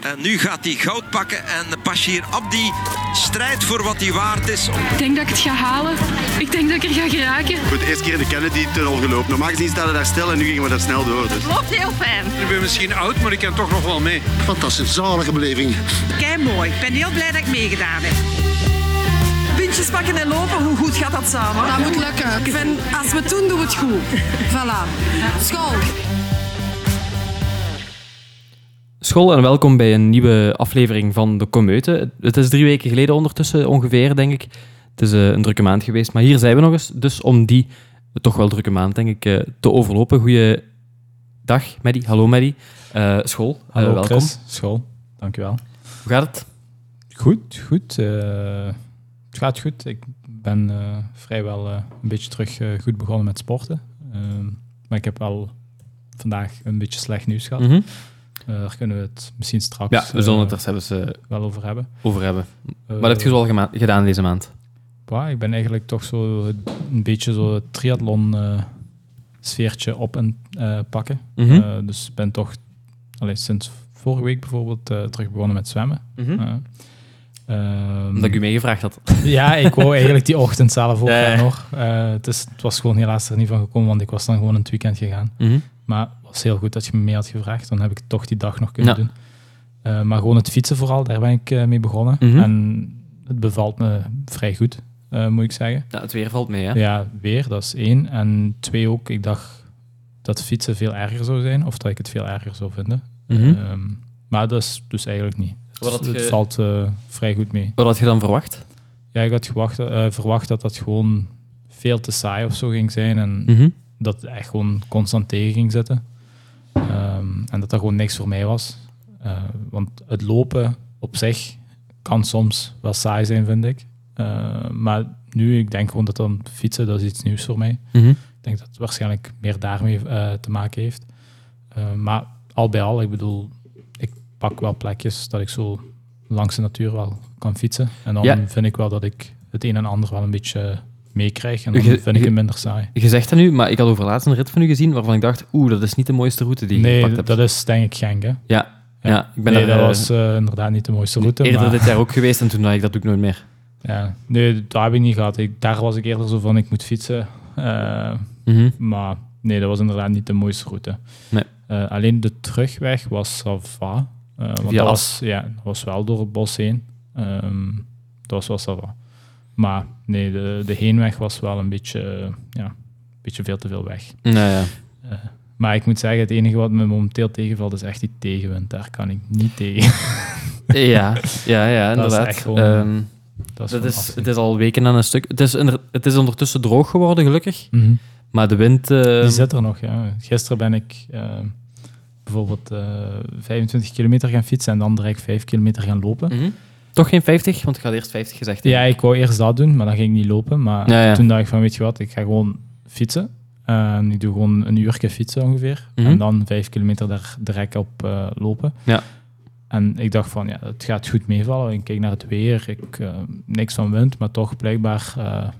En nu gaat hij goud pakken en Bashir Abdi strijdt voor wat hij waard is. Ik denk dat ik het ga halen. Ik denk dat ik er ga geraken. Goed, de eerste keer in de Kennedy-tunnel gelopen. Normaal gezien staan we daar stil en nu gingen we daar snel door. Dus. loopt heel fijn. Ik ben misschien oud, maar ik kan toch nog wel mee. Fantastisch, zalige beleving. Kei mooi. Ik ben heel blij dat ik meegedaan heb. Puntjes pakken en lopen, hoe goed gaat dat samen? Dat moet lukken. Ik vind, als we het doen, doen we het goed. Voilà. School. School en welkom bij een nieuwe aflevering van De Comeute. Het is drie weken geleden ondertussen ongeveer, denk ik. Het is eh, een drukke maand geweest, maar hier zijn we nog eens. Dus om die toch wel drukke maand, denk ik, eh, te overlopen. Goeie dag, Maddie. Hallo, Maddie. Eh, school, Hallo welkom. Chris, school. Dankjewel. Hoe gaat het? Goed, goed. het gaat goed. Ik ben vrijwel een beetje terug goed begonnen met sporten. Ehm, maar ik heb wel vandaag een beetje slecht nieuws gehad. Mhm. Eh, daar kunnen we het misschien straks Ja, we zullen het eh, er zelfs eh, wel over hebben. over hebben. Wat heb je zoal gedaan deze maand? bah, ik ben eigenlijk toch zo een beetje zo het triathlon sfeertje op en pakken. Eh, dus ik ben toch allee, sinds vorige week bijvoorbeeld terug begonnen met zwemmen. Eh, ehm, Omdat ik u meegevraagd had. Ja, ik wou eigenlijk die ochtend zelf ook Ja, ja. gaan nog. Het, is, het was gewoon helaas er niet van gekomen, want ik was dan gewoon een het weekend gegaan. Mhm. Maar was heel goed dat je me mee had gevraagd. Dan heb ik toch die dag nog kunnen Ja. doen. Eh, maar gewoon het fietsen vooral, daar ben ik eh, mee begonnen. Mhm. En het bevalt me vrij goed, eh, moet ik zeggen. Ja, het weer valt mee, hè? Ja, weer, dat is één. En twee ook, ik dacht dat fietsen veel erger zou zijn. Of dat ik het veel erger zou vinden. Mhm. Ehm, maar dat is dus eigenlijk niet. Het valt vrij goed mee. Wat had je dan verwacht? Ja, ik had gewacht, verwacht dat dat gewoon veel te saai of zo ging zijn. En Mhm. dat het echt gewoon constant tegen ging zitten. Ehm, en dat dat gewoon niks voor mij was. Eh, want het lopen op zich kan soms wel saai zijn, vind ik. Eh, maar nu, ik denk gewoon dat dan fietsen, dat is iets nieuws voor mij. Mhm. Ik denk dat het waarschijnlijk meer daarmee eh, te maken heeft. Maar al bij al, ik bedoel, ik pak wel plekjes dat ik zo langs de natuur wel kan fietsen. En dan Ja. vind ik wel dat ik het een en ander wel een beetje meekrijg. En dan vind ik het minder saai. Je zegt dat nu, maar ik had over laatst een rit van u gezien waarvan ik dacht, oeh, dat is niet de mooiste route die je Nee, gepakt hebt. dat is denk ik Genk, hè? Ja, ja. ik ben nee, er, dat eh, was eh, inderdaad niet de mooiste route. eerder maar, dit jaar ook geweest en toen dacht ik, dat doe ik nooit meer. ja, nee, dat heb ik niet gehad. Ik, daar was ik eerder zo van, ik moet fietsen. Eh, Mhm. maar nee, dat was inderdaad niet de mooiste route. Nee. Alleen de terugweg was Sava. Want dat As. was, ja, dat was wel door het bos heen. Ehm, dat was wel Sava. Maar nee, de, de heenweg was wel een beetje, eh, ja, een beetje veel te veel weg. Nou ja. Eh, maar ik moet zeggen, het enige wat me momenteel tegenvalt is echt die tegenwind. Daar kan ik niet tegen. Ja, ja, ja, Dat is inderdaad. echt gewoon- Ehm, Dat is dat is, het is al weken aan een stuk. Het is, het is ondertussen droog geworden, gelukkig. Mhm. Maar de wind... eh, Die zit er nog, ja. Gisteren ben ik eh, bijvoorbeeld eh 25 kilometer gaan fietsen en dan direct 5 kilometer gaan lopen. mhm. Toch geen 50, want ik had eerst 50 gezegd. Ja, ik wou eerst dat doen, maar dan ging ik niet lopen. Maar Ja, ja. toen dacht ik van, weet je wat, ik ga gewoon fietsen. En ik doe gewoon een uurtje fietsen ongeveer. Mhm. En dan 5 kilometer daar direct op eh, lopen. Ja. En ik dacht van, ja, het gaat goed meevallen. Ik keek naar het weer, ik, eh, niks van wind, maar toch blijkbaar,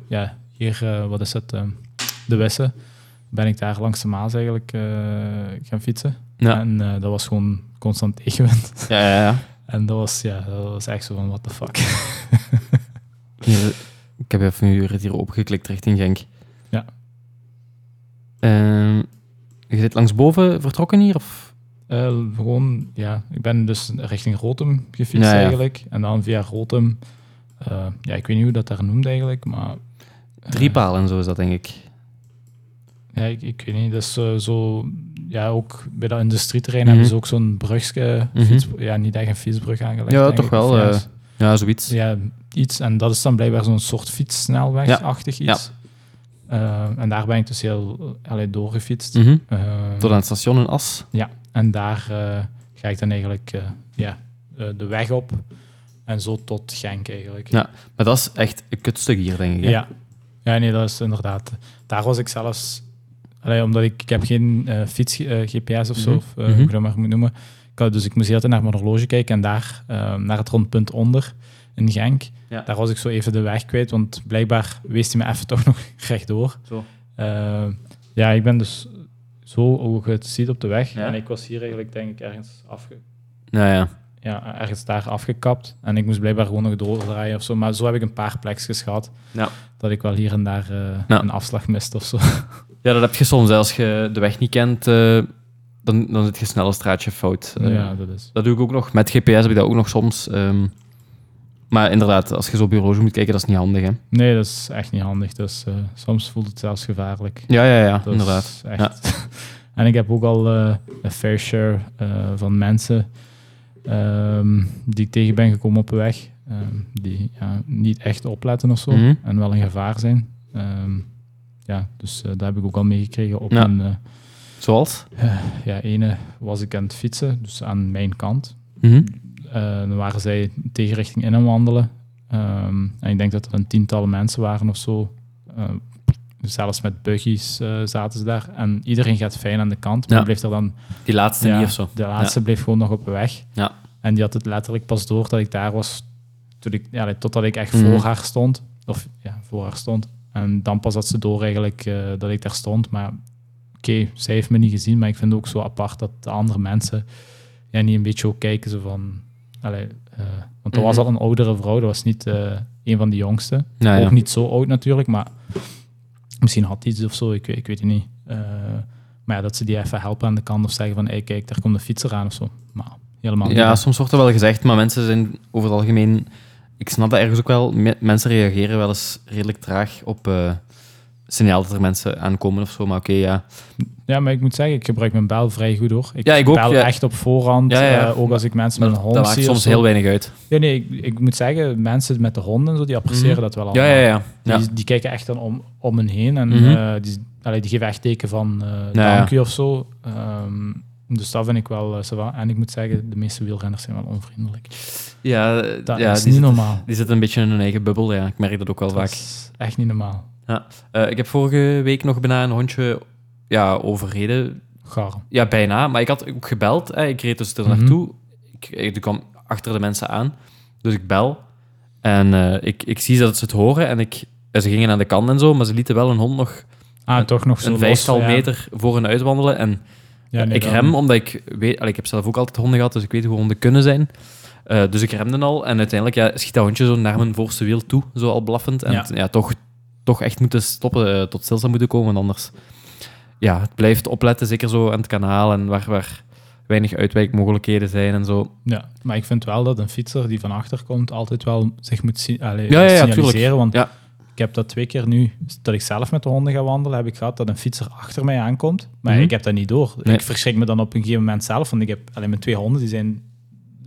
ja, hier, wat is het, de Wisse, ben ik daar langs de Maas eigenlijk gaan fietsen. Ja. En dat was gewoon constant tegenwind. Ja, ja, ja. En dat was, ja, dat was echt zo van, what the fuck. Hier, ik heb even rit hier opgeklikt richting Genk. Ja. Ehm, je zit langsboven vertrokken hier? Of? Eh, gewoon, ja, ik ben dus richting Rotem gefietst Ja, ja. eigenlijk. En dan via Rotem, eh, ja, ik weet niet hoe dat daar noemt eigenlijk, maar... eh, Drie palen en zo is dat, denk ik. Ja, ik, ik weet niet. Dus eh, zo, ja, ook bij dat industrieterrein Mhm. hebben ze ook zo'n brugje, Mhm. ja, niet echt een fietsbrug aangelegd. Ja, toch wel, ja, eh, Ja, zoiets. ja, iets. En dat is dan blijkbaar zo'n soort fietssnelweg-achtig Ja. iets. Eh, en daar ben ik dus heel allee, doorgefietst. Mhm. Eh, Tot aan het station in As. Ja, en daar ga ik dan eigenlijk ja, de weg op en zo tot Genk eigenlijk. Ja, maar dat is echt een kutstuk hier, denk ik. hè? ja. Ja, nee, dat is inderdaad. Daar was ik zelfs, allee, omdat ik, ik heb geen eh, fiets eh, GPS of zo, Mhm. of eh, Mhm. hoe je dat maar moet noemen. Ik had, dus ik moest heel tijd naar mijn horloge kijken en daar, eh, naar het rondpunt onder in Genk, Ja. daar was ik zo even de weg kwijt, want blijkbaar wees hij me even toch nog rechtdoor. Zo. Eh, ja, ik ben dus zo, hoe je het ziet op de weg, Ja. en ik was hier eigenlijk denk ik ergens afge... Nou ja. Ja, ergens daar afgekapt. En ik moest blijkbaar gewoon nog doordraaien of zo. Maar zo heb ik een paar plekjes gehad. Ja. Dat ik wel hier en daar eh, Ja. een afslag mist of zo. Ja, dat heb je soms. Als je de weg niet kent, eh, dan, dan zit je snel een straatje fout. Eh, ja, dat is. Dat doe ik ook nog. Met GPS heb ik dat ook nog soms. ehm. maar inderdaad, als je zo horloge moet kijken, dat is niet handig. Hè? Nee, dat is echt niet handig. Dus eh, soms voelt het zelfs gevaarlijk. Ja, ja, ja, Dat inderdaad. is echt. en ik heb ook al eh, een fair share eh, van mensen ehm, die ik tegen ben gekomen op de weg. ehm, die ja, niet echt opletten of zo. Mhm. En wel een gevaar zijn. Ehm, ja, dus eh, daar heb ik ook al meegekregen op Ja. een... eh, Zoals? ja, ene was ik aan het fietsen, dus aan mijn kant. Mhm. Eh, dan waren zij tegenrichting in aan wandelen. En ik denk dat er een tientallen mensen waren of zo. Zelfs met buggies eh, zaten ze daar. En iedereen gaat fijn aan de kant, maar Ja. bleef er dan... Die laatste ja, niet of zo. De laatste bleef gewoon nog op de weg. Ja. En die had het letterlijk pas door dat ik daar was, toen ik, ja, totdat ik echt Mhm. voor haar stond. Of ja, voor haar stond. En dan pas had ze door eigenlijk eh, dat ik daar stond. Maar oké, zij heeft me niet gezien, maar ik vind het ook zo apart dat de andere mensen ja, niet een beetje ook kijken. Zo van, allee, eh, want er was Mhm. al een oudere vrouw, dat was niet een van de jongste. Ja. Ook niet zo oud natuurlijk, maar misschien had iets of zo, ik, weet- ik weet het niet. Eh, maar ja, dat ze die even helpen aan de kant of zeggen van, hey, kijk, daar komt een fietser aan of zo. Maar helemaal niet. Ja, soms wordt er wel gezegd, maar mensen zijn over het algemeen... Ik snap dat ergens ook wel. Me- mensen reageren wel eens redelijk traag op eh signaal dat er mensen aankomen of zo. Maar oké, ja. Ja, maar ik moet zeggen, ik gebruik mijn bel vrij goed hoor. Ik, Ja, ik ook, bel ja. echt op voorhand, Ja, ja. eh, ook als ik mensen Maar met een dat hond maakt zie. of soms zo. heel weinig uit. Ja, nee, ik, ik moet zeggen, mensen met de honden, en zo, die appreciëren Mhm. dat wel allemaal. Ja, ja, ja. ja. Die, die kijken echt dan om, om hen heen en Mhm. eh, die, allee, die geven echt teken van Ja, dank ja. u of zo. Ehm, dus dat vind ik wel uh. En ik moet zeggen, de meeste wielrenners zijn wel onvriendelijk. Ja, Dat ja, is niet normaal. Die zitten een beetje in hun eigen bubbel, ja. Ik merk dat ook wel Dat vaak. is echt niet normaal. Eh, ik heb vorige week nog bijna een hondje ja, overreden. Gaar. Ja, bijna. Maar ik had ook gebeld. Hè. Ik reed dus er Mhm. naartoe. Ik, ik kwam achter de mensen aan. Dus ik bel. En eh, ik, ik zie dat ze het horen. En ik, en ze gingen aan de kant en zo. Maar ze lieten wel een hond nog Ah, toch nog zo een vijftal ja. meter voor hen uitwandelen. En Ja, nee, ik dan- rem, omdat ik weet... allee, ik heb zelf ook altijd honden gehad, dus ik weet hoe honden kunnen zijn. Eh, dus ik remde al. En uiteindelijk ja, schiet dat hondje zo naar mijn voorste wiel toe. Zo al blaffend. En Ja. ja. toch, toch echt moeten stoppen, eh, tot stilstand moeten komen. Anders... Ja, het blijft opletten, zeker zo aan het kanaal. En waar, waar weinig uitwijkmogelijkheden zijn en zo. Ja, maar ik vind wel dat een fietser die van achter komt altijd wel zich moet si Ja, ja, ja, signaliseren. Want Ja. ik heb dat twee keer nu, dat ik zelf met de honden ga wandelen, heb ik gehad dat een fietser achter mij aankomt. Maar Mhm. ik heb dat niet door. Nee. Ik verschrik me dan op een gegeven moment zelf, want ik heb alleen mijn twee honden, die zijn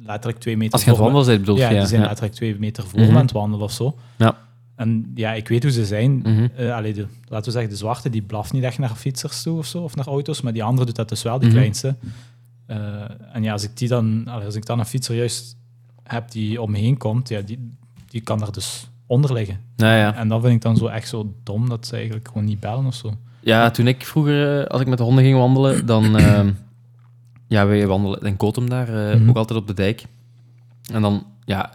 letterlijk twee meter Als je aan het wandelen bent, bedoel Ja, je? die zijn ja. letterlijk twee meter voor Mhm. me aan het wandelen of zo. Ja. En ja, ik weet hoe ze zijn. Allee, de, laten we zeggen, de zwarte die blaft niet echt naar fietsers toe of zo, of naar auto's, maar die andere doet dat dus wel, die Mhm. kleinste. Eh, en ja, als ik, die dan, allee, als ik dan een fietser juist heb die om me heen komt, ja, die, die kan daar dus onder liggen. Ja, ja. En dat vind ik dan zo echt zo dom dat ze eigenlijk gewoon niet bellen of zo. Ja, toen ik vroeger, eh, als ik met de honden ging wandelen, dan... ehm, ja, wij wandelen in Kotum daar, Mhm. ook altijd op de dijk. En dan, ja,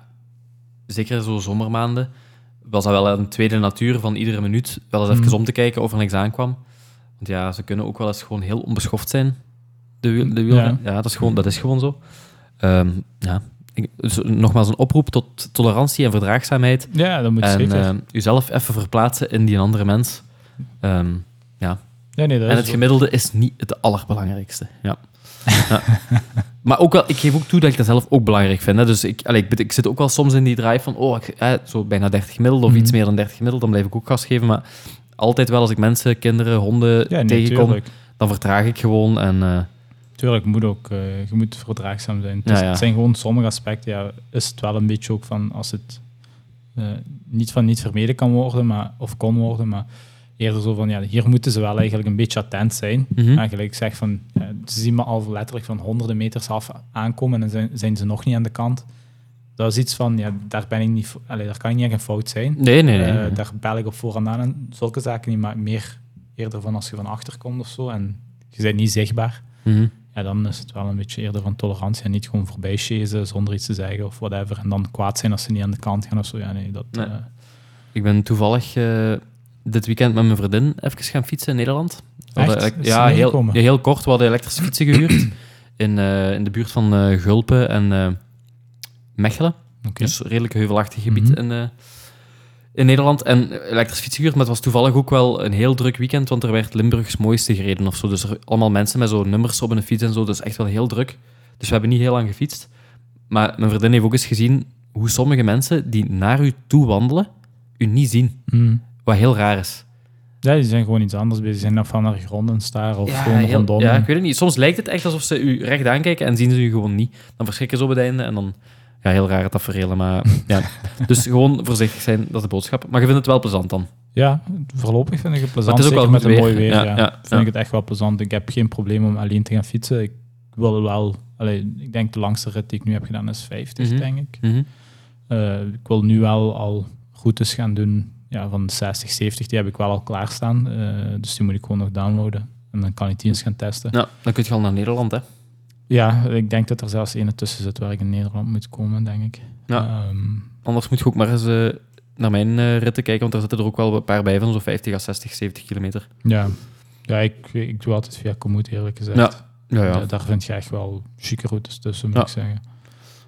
zeker zo zomermaanden, was dat wel een tweede natuur van iedere minuut wel eens even Mhm. om te kijken of er niks aankwam. Want ja, ze kunnen ook wel eens gewoon heel onbeschoft zijn, de, wiel, de wielren. Ja. dat, is gewoon, dat is gewoon zo. Ehm, ja. Ik- dus nogmaals een oproep tot tolerantie en verdraagzaamheid. Ja, dat moet En zeker. ehm, jezelf even verplaatsen in die andere mens. Ehm, ja, nee, dat en is het gemiddelde is niet het allerbelangrijkste. Ja. ja. Maar ook wel, ik geef ook toe dat ik dat zelf ook belangrijk vind. Hè. Dus ik, allee, ik, zit ook wel soms in die drive van, oh, ik, eh, zo bijna 30 gemiddeld of Mhm. iets meer dan 30 gemiddeld, dan blijf ik ook gas geven. Maar altijd wel als ik mensen, kinderen, honden Ja, nee, tegenkom, tuurlijk. dan vertraag ik gewoon. En, eh, Tuurlijk, moet ook, eh, je moet verdraagzaam zijn. Dus ja. Het zijn gewoon sommige aspecten, ja, is het wel een beetje ook van als het eh, niet van niet vermeden kan worden, maar, of kon worden, maar eerder zo van, ja, hier moeten ze wel eigenlijk een beetje attent zijn. mhm. Eigenlijk zeg van, ze zien me al letterlijk van honderden meters af aankomen en dan zijn, zijn ze nog niet aan de kant. Dat is iets van, ja, daar, ben ik niet, allee, daar kan ik niet echt een fout zijn. Nee, nee, nee. Eh, daar bel ik op voorhand aan en zulke zaken niet, maar meer eerder van als je van achter komt of zo en je bent niet zichtbaar. Mhm. Ja, dan is het wel een beetje eerder van tolerantie en niet gewoon voorbij chasen zonder iets te zeggen of whatever. En dan kwaad zijn als ze niet aan de kant gaan of zo. Ja, nee, dat... Nee. eh, Ik ben toevallig eh, dit weekend met mijn vriendin even gaan fietsen in Nederland. Hadden ja, heel, heel kort. We hadden elektrische fietsen gehuurd in, eh, in de buurt van eh, Gulpen. En eh, Mechelen. Dus redelijk heuvelachtig gebied Mhm. in, in Nederland. En eh, elektrisch fietsen gehuurd, maar het was toevallig ook wel een heel druk weekend, want er werd Limburgs mooiste gereden of zo. Dus er allemaal mensen met zo'n nummers op een fiets en zo. Dus echt wel heel druk. Dus we hebben niet heel lang gefietst. Maar mijn vriendin heeft ook eens gezien hoe sommige mensen die naar u toe wandelen, u niet zien. Mhm. Wat heel raar is. Ja, die zijn gewoon iets anders bezig. Die zijn of van naar de grond aan het staren of gewoon heel- rondom. ja, ik weet het niet. Soms lijkt het echt alsof ze u recht aankijken en zien ze u gewoon niet. Dan verschrikken ze op het einde en dan... Ja, heel raar tafereel, maar ja. Dus gewoon voorzichtig zijn, dat is de boodschap. Maar je vindt het wel plezant dan. Ja, voorlopig vind ik het plezant. Maar het is ook wel met een mooi weer. Ja, Ja, ja, vind ik het echt wel plezant. Ik heb geen probleem om alleen te gaan fietsen. Ik wil wel... Allee, ik denk de langste rit die ik nu heb gedaan is 50, Mhm. denk ik. Mhm. Eh, ik wil nu wel al routes gaan doen ja, van de 60, 70. Die heb ik wel al klaarstaan. Eh, dus die moet ik gewoon nog downloaden. En dan kan ik die eens gaan testen. Ja, dan kun je al naar Nederland, hè. Ja, ik denk dat er zelfs een tussen zit waar ik in Nederland moet komen, denk ik. Ja. Ehm, Anders moet je ook maar eens eh, naar mijn eh, ritten kijken, want daar zitten er ook wel een paar bij van zo'n 50 à 60, 70 kilometer. ja, ja ik, ik doe altijd via Komoot, eerlijk gezegd. Ja, ja, ja. Ja, daar vind je echt wel chique routes tussen, moet Ja. ik zeggen.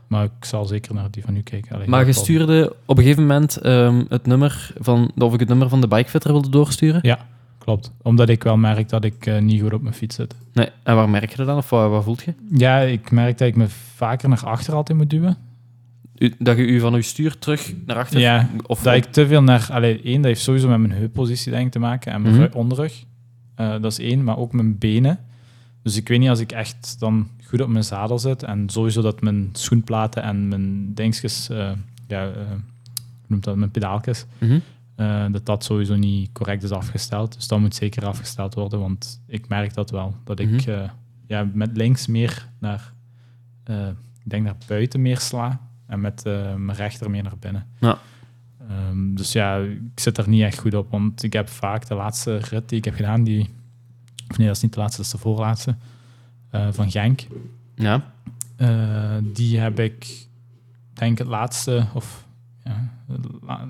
Maar ik zal zeker naar die van u kijken. Allee, Maar je stuurde op een gegeven moment ehm, het nummer van, of ik het nummer van de bikefitter wilde doorsturen. Ja, klopt. Omdat ik wel merk dat ik eh, niet goed op mijn fiets zit. Nee. En waar merk je dat dan? Of wat, wat voelt je? Ja, ik merk dat ik me vaker naar achter altijd moet duwen. U- dat je u van uw stuur terug naar achter... Ja, of dat ik te veel naar... Allee, één, dat heeft sowieso met mijn heuppositie denk ik te maken en mijn Mhm. rug- onderrug. Eh, dat is één, maar ook mijn benen. Dus ik weet niet als ik echt dan goed op mijn zadel zit en sowieso dat mijn schoenplaten en mijn dingetjes, eh, ja, hoe noemt dat, mijn pedaaltjes, Mhm. eh, dat dat sowieso niet correct is afgesteld. Dus dat moet zeker afgesteld worden, want ik merk dat wel. Dat ik Mhm. ja, met links meer naar, ik denk naar buiten meer sla en met mijn rechter meer naar binnen. Ja. Ehm, dus ja, ik zit er niet echt goed op, want ik heb vaak de laatste rit die ik heb gedaan, die, of nee, dat is niet de laatste, dat is de voorlaatste, eh, van Genk. Ja. Eh, die heb ik, denk ik, het laatste, of ja, het la-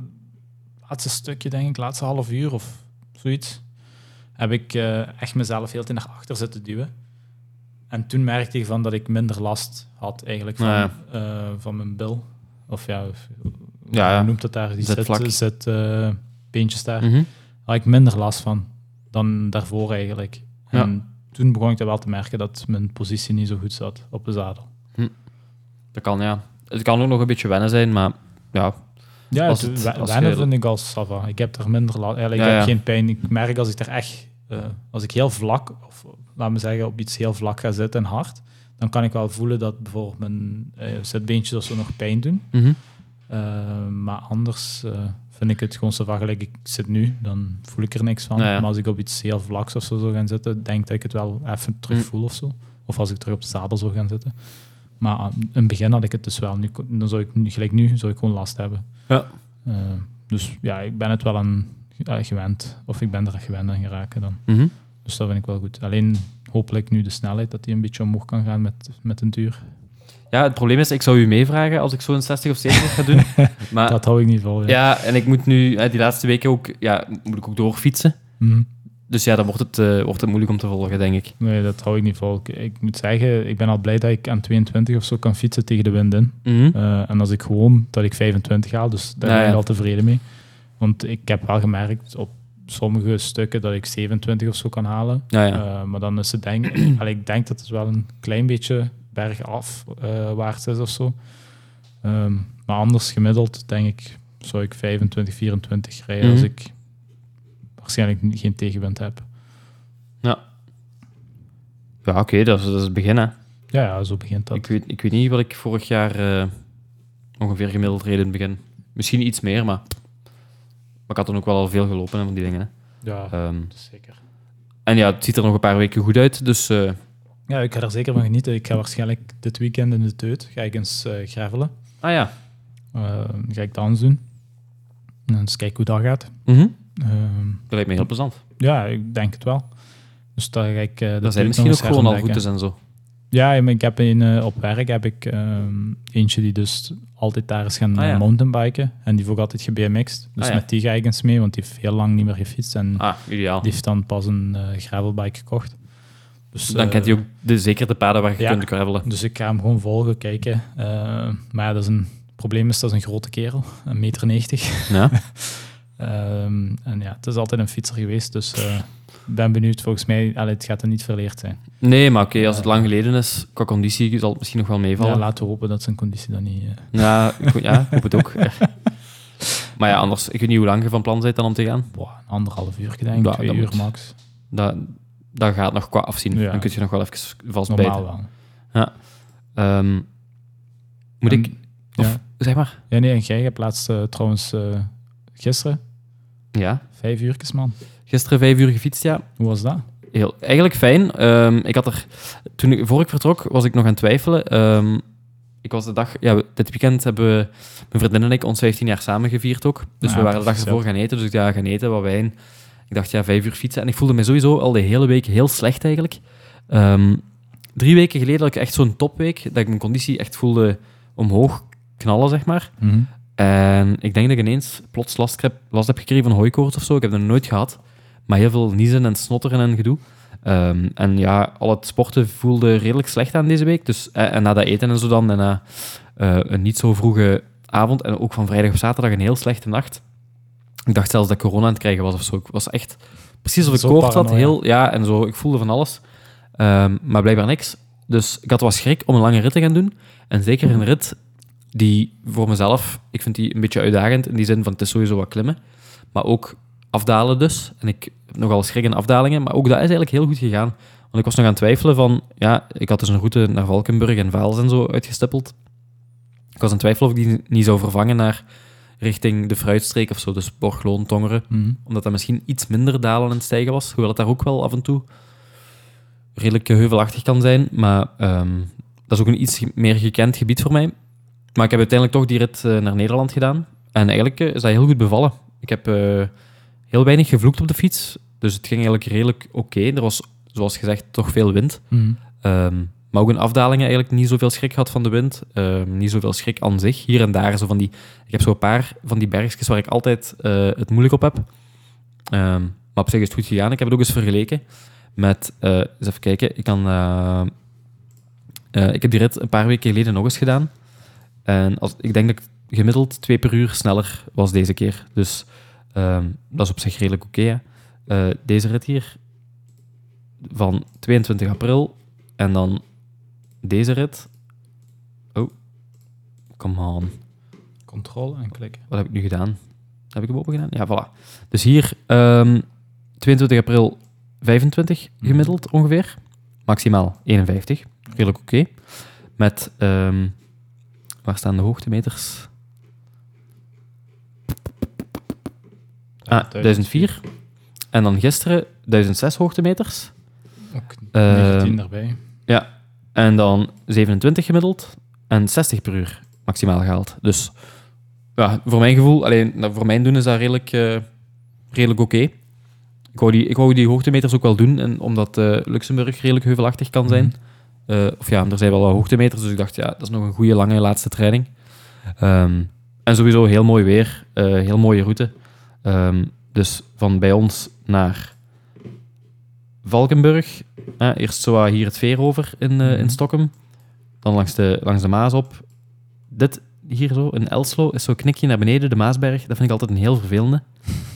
laatste stukje, denk ik, laatste half uur of zoiets, heb ik eh, echt mezelf heel tijd naar achter zitten duwen. En toen merkte ik van dat ik minder last had eigenlijk van, Ja. van mijn bil. Of ja, hoe noemt dat daar? Die zit, zit beentjes daar. Mhm. Had ik minder last van dan daarvoor eigenlijk. Ja. En toen begon ik dat wel te merken dat mijn positie niet zo goed zat op de zadel. Dat kan, ja. Het kan ook nog een beetje wennen zijn, maar ja. Ja, Als het, als wennen je- vind ik als sava. Ik heb er minder last. Eigenlijk Ja, ik heb ja. geen pijn. Ik merk als ik er echt, eh, als ik heel vlak, of laat me zeggen, op iets heel vlak ga zitten en hard, dan kan ik wel voelen dat bijvoorbeeld mijn eh zitbeentjes of zo nog pijn doen. Mhm. Eh, maar anders vind ik het gewoon zo van gelijk ik zit nu, dan voel ik er niks van. Ja. Maar als ik op iets heel vlaks of zo zou gaan zitten, denk ik dat ik het wel even terug Mm. voel of zo. Of als ik terug op de zadel zou gaan zitten. Maar aan- in het begin had ik het dus wel. Nu, dan zou ik nu, gelijk nu, zou ik gewoon last hebben. Ja. Eh, dus ja, ik ben het wel aan eh, gewend. Of ik ben er gewend aan geraken dan. Mhm. Dus dat vind ik wel goed. Alleen hopelijk nu de snelheid, dat die een beetje omhoog kan gaan met, met een duur. Ja, het probleem is, ik zou u meevragen als ik zo'n 60 of 70 ga doen. Maar Dat hou ik niet vol. Ja. ja, en ik moet nu eh, die laatste weken ook, ja, moet ik ook doorfietsen. Mhm. Dus ja, dan wordt het, eh, wordt het moeilijk om te volgen, denk ik. Nee, dat hou ik niet vol. Ik, ik moet zeggen, ik ben al blij dat ik aan 22 of zo kan fietsen tegen de wind in. Mhm. Eh, en als ik gewoon dat ik 25 haal, dus daar ben ik ja. al tevreden mee. Want ik heb wel gemerkt op sommige stukken dat ik 27 of zo kan halen. Ja, ja. Maar dan is het denk allee, ik denk dat het wel een klein beetje bergaf eh waard is of zo. Ehm, maar anders gemiddeld denk ik zou ik 25, 24 rijden Mhm. als ik waarschijnlijk geen tegenwind heb. Ja, oké, dat, is- dat is het begin, hè. Ja, ja zo begint dat. Ik weet, ik weet niet wat ik vorig jaar eh, ongeveer gemiddeld reed in het begin. Misschien iets meer, maar... Maar ik had dan ook wel al veel gelopen hè, van die dingen. Hè. Ja, Ehm, zeker. en ja, het ziet er nog een paar weken goed uit, dus... eh, Ja, ik ga er zeker van genieten. Ik ga waarschijnlijk dit weekend in de Teut ga ik eens eh gravelen. ah ja. Eh, ga ik dans doen. En eens kijken hoe dat gaat. Mhm. Ehm, Dat lijkt me heel plezant. ja, ik denk het wel. Dus daar ga ik... eh, Teut zijn misschien ook gewoon al routes en zo. Ja, ik heb een, eh, op werk heb ik ehm, eentje die dus altijd daar is gaan Ah, ja. mountainbiken. En die ook altijd gebmx'd. Dus Ah, ja. met die ga ik eens mee, want die heeft heel lang niet meer gefietst. En Ah, ideaal. die heeft dan pas een gravelbike gekocht. Dus, Dan eh, kent hij ook de, zeker de paden waar je ja. kunt gravelen. Dus ik ga hem gewoon volgen, kijken. Eh, maar ja, dat is een het probleem is, dat is een grote kerel, een meter 90. Ja. Ehm, en ja, het is altijd een fietser geweest, dus eh, ik ben benieuwd. Volgens mij, allee, het gaat er niet verleerd zijn. Nee, maar oké, als het lang geleden is, qua conditie zal het misschien nog wel meevallen. Ja, laten we hopen dat zijn conditie dan niet... eh, Ja, ik, ja, hoop het ook. maar ja, anders, ik weet niet hoe lang je van plan bent dan om te gaan. boah, een anderhalf uur, denk ik, Ja, twee uur moet. max. Dat, dat gaat nog qua afzien. Ja. Dan kun je nog wel even vastbijten. Normaal wel. Ehm, moet En- ik... Of, ja. zeg maar. Ja, nee, en jij hebt laatst eh, trouwens eh, gisteren Ja. vijf uurtjes, man. Gisteren vijf uur gefietst, ja. Hoe was dat? Heel, eigenlijk fijn. Ehm, ik had er, toen ik, voor ik vertrok, was ik nog aan het twijfelen. Ehm, ik was de dag, ja, dit weekend hebben we, mijn vriendin en ik, ons 15 jaar samen gevierd ook. Dus Ah, we waren de dag ervoor gaan eten, dus ik dacht, ja, gaan eten, wat wijn. Ik dacht, ja, vijf uur fietsen. En ik voelde me sowieso al de hele week heel slecht eigenlijk. Ehm, drie weken geleden had ik echt zo'n topweek, dat ik mijn conditie echt voelde omhoog knallen, zeg maar. En ik denk dat ik ineens plots last heb, last heb gekregen van hooikoorts of zo. Ik heb dat nooit gehad. Maar heel veel niezen en snotteren en gedoe. Ehm, en ja, al het sporten voelde redelijk slecht aan deze week. Dus, eh, en na dat eten en zo dan, en na eh, een niet zo vroege avond, en ook van vrijdag op zaterdag een heel slechte nacht. Ik dacht zelfs dat ik corona aan het krijgen was of zo. Ik was echt precies alsof ik Zo koorts had. Heel, ja, en zo. Ik voelde van alles. Ehm, maar blijkbaar niks. Dus ik had wel schrik om een lange rit te gaan doen. En zeker een rit die voor mezelf, ik vind die een beetje uitdagend in die zin van het is sowieso wat klimmen, maar ook afdalen dus. En ik heb nogal schrik in afdalingen, maar ook dat is eigenlijk heel goed gegaan. Want ik was nog aan het twijfelen van, ja, ik had dus een route naar Valkenburg en Vaals en zo uitgestippeld. Ik was aan het twijfelen of ik die niet zou vervangen naar richting de Fruitstreek of zo, dus Borgloon, Tongeren Mhm. omdat dat misschien iets minder dalen en stijgen was, hoewel het daar ook wel af en toe redelijk heuvelachtig kan zijn. Maar ehm, dat is ook een iets meer gekend gebied voor mij. Maar ik heb uiteindelijk toch die rit eh, naar Nederland gedaan. En eigenlijk eh, is dat heel goed bevallen. Ik heb eh, heel weinig gevloekt op de fiets. Dus het ging eigenlijk redelijk oké. Er was, zoals gezegd, toch veel wind. Mhm. Ehm, maar ook in afdalingen eigenlijk niet zoveel schrik gehad van de wind. Ehm, niet zoveel schrik aan zich. Hier en daar zo van die... Ik heb zo een paar van die bergjes waar ik altijd eh, het moeilijk op heb. Ehm, maar op zich is het goed gegaan. Ik heb het ook eens vergeleken met... eh, eens even kijken. Ik, kan, eh, ik heb die rit een paar weken geleden nog eens gedaan. En als, ik denk dat gemiddeld twee per uur sneller was deze keer. Dus ehm, dat is op zich redelijk oké. deze rit hier van 22 april en dan deze rit. Oh, come on. Controle en klikken. Wat heb ik nu gedaan? Heb ik hem open gedaan? Ja, voilà. Dus hier, ehm 22 april 25 gemiddeld ongeveer. Maximaal 51. Redelijk oké. Met, ehm, waar staan de hoogtemeters? Ah, 1004. En dan gisteren 1006 hoogtemeters. Ook Eh, 19 daarbij. Ja, en dan 27 gemiddeld en 60 per uur maximaal gehaald. Dus ja, voor mijn gevoel, alleen nou, voor mijn doen is dat redelijk, eh, redelijk oké. Ik, wou die, ik wou die hoogtemeters ook wel doen, en, omdat eh, Luxemburg redelijk heuvelachtig kan zijn. Eh, of ja, er zijn wel wat hoogtemeters, dus ik dacht, ja, dat is nog een goede lange laatste training. Ehm, en sowieso heel mooi weer, heel mooie route. Ehm, dus van bij ons naar Valkenburg, eh, eerst zo hier het veer over in, eh, in Stockholm. Dan langs de, langs de Maas op. Dit hier zo, in Elslo, is zo'n knikje naar beneden, de Maasberg. Dat vind ik altijd een heel vervelende.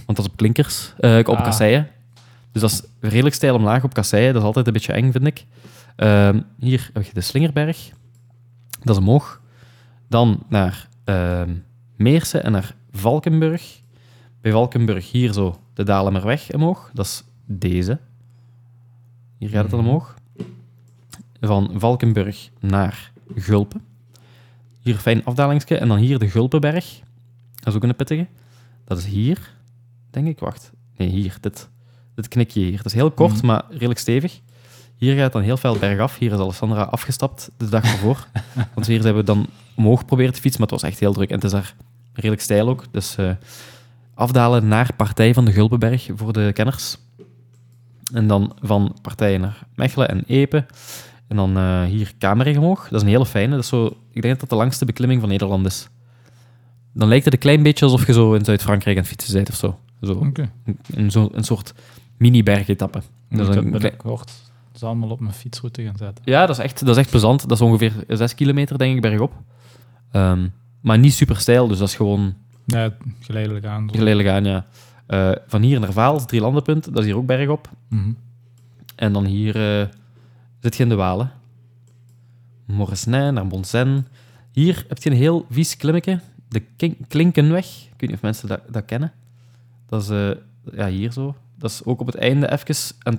Want dat is op klinkers, eh, op Ah. kasseien. Dus dat is redelijk steil omlaag op kasseien. Dat is altijd een beetje eng, vind ik. Ehm, hier heb je de Slingerberg. Dat is omhoog. Dan naar ehm Meersen en naar Valkenburg. Bij Valkenburg hier zo de Dalemerweg omhoog. Dat is deze. Hier gaat het omhoog. Van Valkenburg naar Gulpen. Hier een fijn afdalingsje. En dan hier de Gulpenberg. Dat is ook een pittige. Dat is hier, denk ik. Wacht. Nee, hier. Dit, dit knikje hier. Dat is heel kort, Mhm. maar redelijk stevig. Hier gaat het dan heel veel bergaf. Hier is Alessandra afgestapt de dag ervoor. Want hier zijn we dan omhoog proberen te fietsen, maar het was echt heel druk. En het is daar redelijk steil ook. Dus eh, afdalen naar Partij van de Gulpenberg voor de kenners. En dan van Partij naar Mechelen en Epe. En dan eh, hier Kamerig omhoog. Dat is een hele fijne. Dat is zo, ik denk dat dat de langste beklimming van Nederland is. Dan lijkt het een klein beetje alsof je zo in Zuid-Frankrijk aan het fietsen bent of zo. zo een, zo, een soort mini-bergetappe. Dat is een ik gehoord. ze allemaal op mijn fietsroute gaan zetten. Ja, dat is echt, dat is echt plezant. Dat is ongeveer 6 kilometer, denk ik, bergop. Ehm, maar niet super steil, dus dat is gewoon Ja, geleidelijk aan. zo. geleidelijk aan, ja. Eh, van hier naar Vaals, drie landenpunt, dat is hier ook bergop. Mhm. En dan hier eh, zit je in de Walen. Moresnij naar Bonsen. Hier heb je een heel vies klimmetje. De Klinkenweg. Ik weet niet of mensen dat, dat kennen. Dat is eh, ja, hier zo. Dat is ook op het einde even en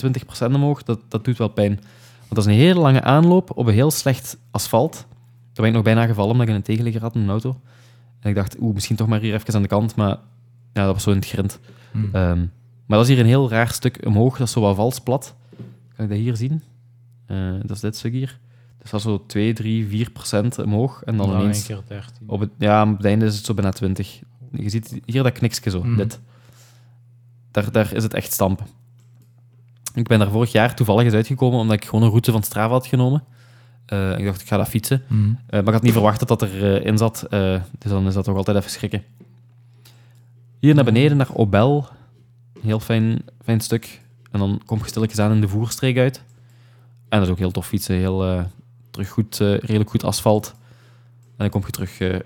20% omhoog. Dat, dat doet wel pijn. Want dat is een hele lange aanloop op een heel slecht asfalt. Daar ben ik nog bijna gevallen omdat ik een tegenligger had in een auto. En ik dacht, oeh, misschien toch maar hier even aan de kant. Maar ja, dat was zo in het grind. Hmm. Ehm, maar dat is hier een heel raar stuk omhoog. Dat is zo wat vals plat. Kan ik dat hier zien? Eh, dat is dit stuk hier. Dus dat is zo 2, 3, 4 procent omhoog. En dan Dan ineens... een keer 13. Op het, ja, op het einde is het zo bijna 20. Je ziet hier dat kniksje zo, Mhm. dit. Daar, daar is het echt stampen. Ik ben daar vorig jaar toevallig eens uitgekomen omdat ik gewoon een route van Strava had genomen. Eh, ik dacht, ik ga dat fietsen. Mhm. Eh, maar ik had niet verwacht dat dat erin in zat. Dus dan is dat toch altijd even schrikken. Hier naar beneden, naar Obel. Heel fijn, fijn stuk. En dan kom je stilletjes aan in de voerstreek uit. En dat is ook heel tof fietsen. Heel, eh, terug goed, eh, redelijk goed asfalt. En dan kom je terug, eh,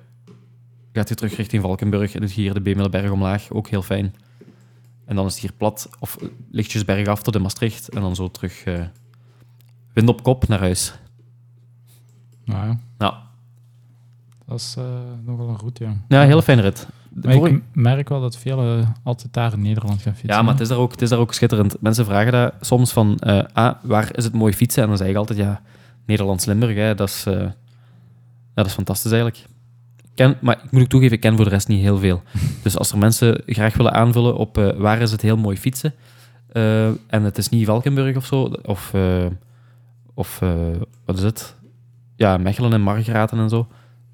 gaat je terug richting Valkenburg. En doe je hier de Bemelenberg omlaag. Ook heel fijn. En dan is het hier plat. Of lichtjes bergaf tot in Maastricht. En dan zo terug wind op kop naar huis. Nou ja, Nou, dat is nogal een route, ja. ja, een hele fijne rit. Maar ik merk wel dat velen altijd daar in Nederland gaan fietsen. Ja, maar het is, daar ook, het is daar ook schitterend. Mensen vragen dat soms van, eh, ah, waar is het mooi fietsen? En dan zeg ik altijd, ja, Nederlands-Limburg, hè, dat, is, eh, ja, dat is fantastisch eigenlijk. Ik Ken, maar ik moet ook toegeven, ik ken voor de rest niet heel veel. Dus als er mensen graag willen aanvullen op eh, waar is het heel mooi fietsen, eh, en het is niet Valkenburg of zo, of, eh, of eh, wat is het? Ja, Mechelen en Margraten en zo.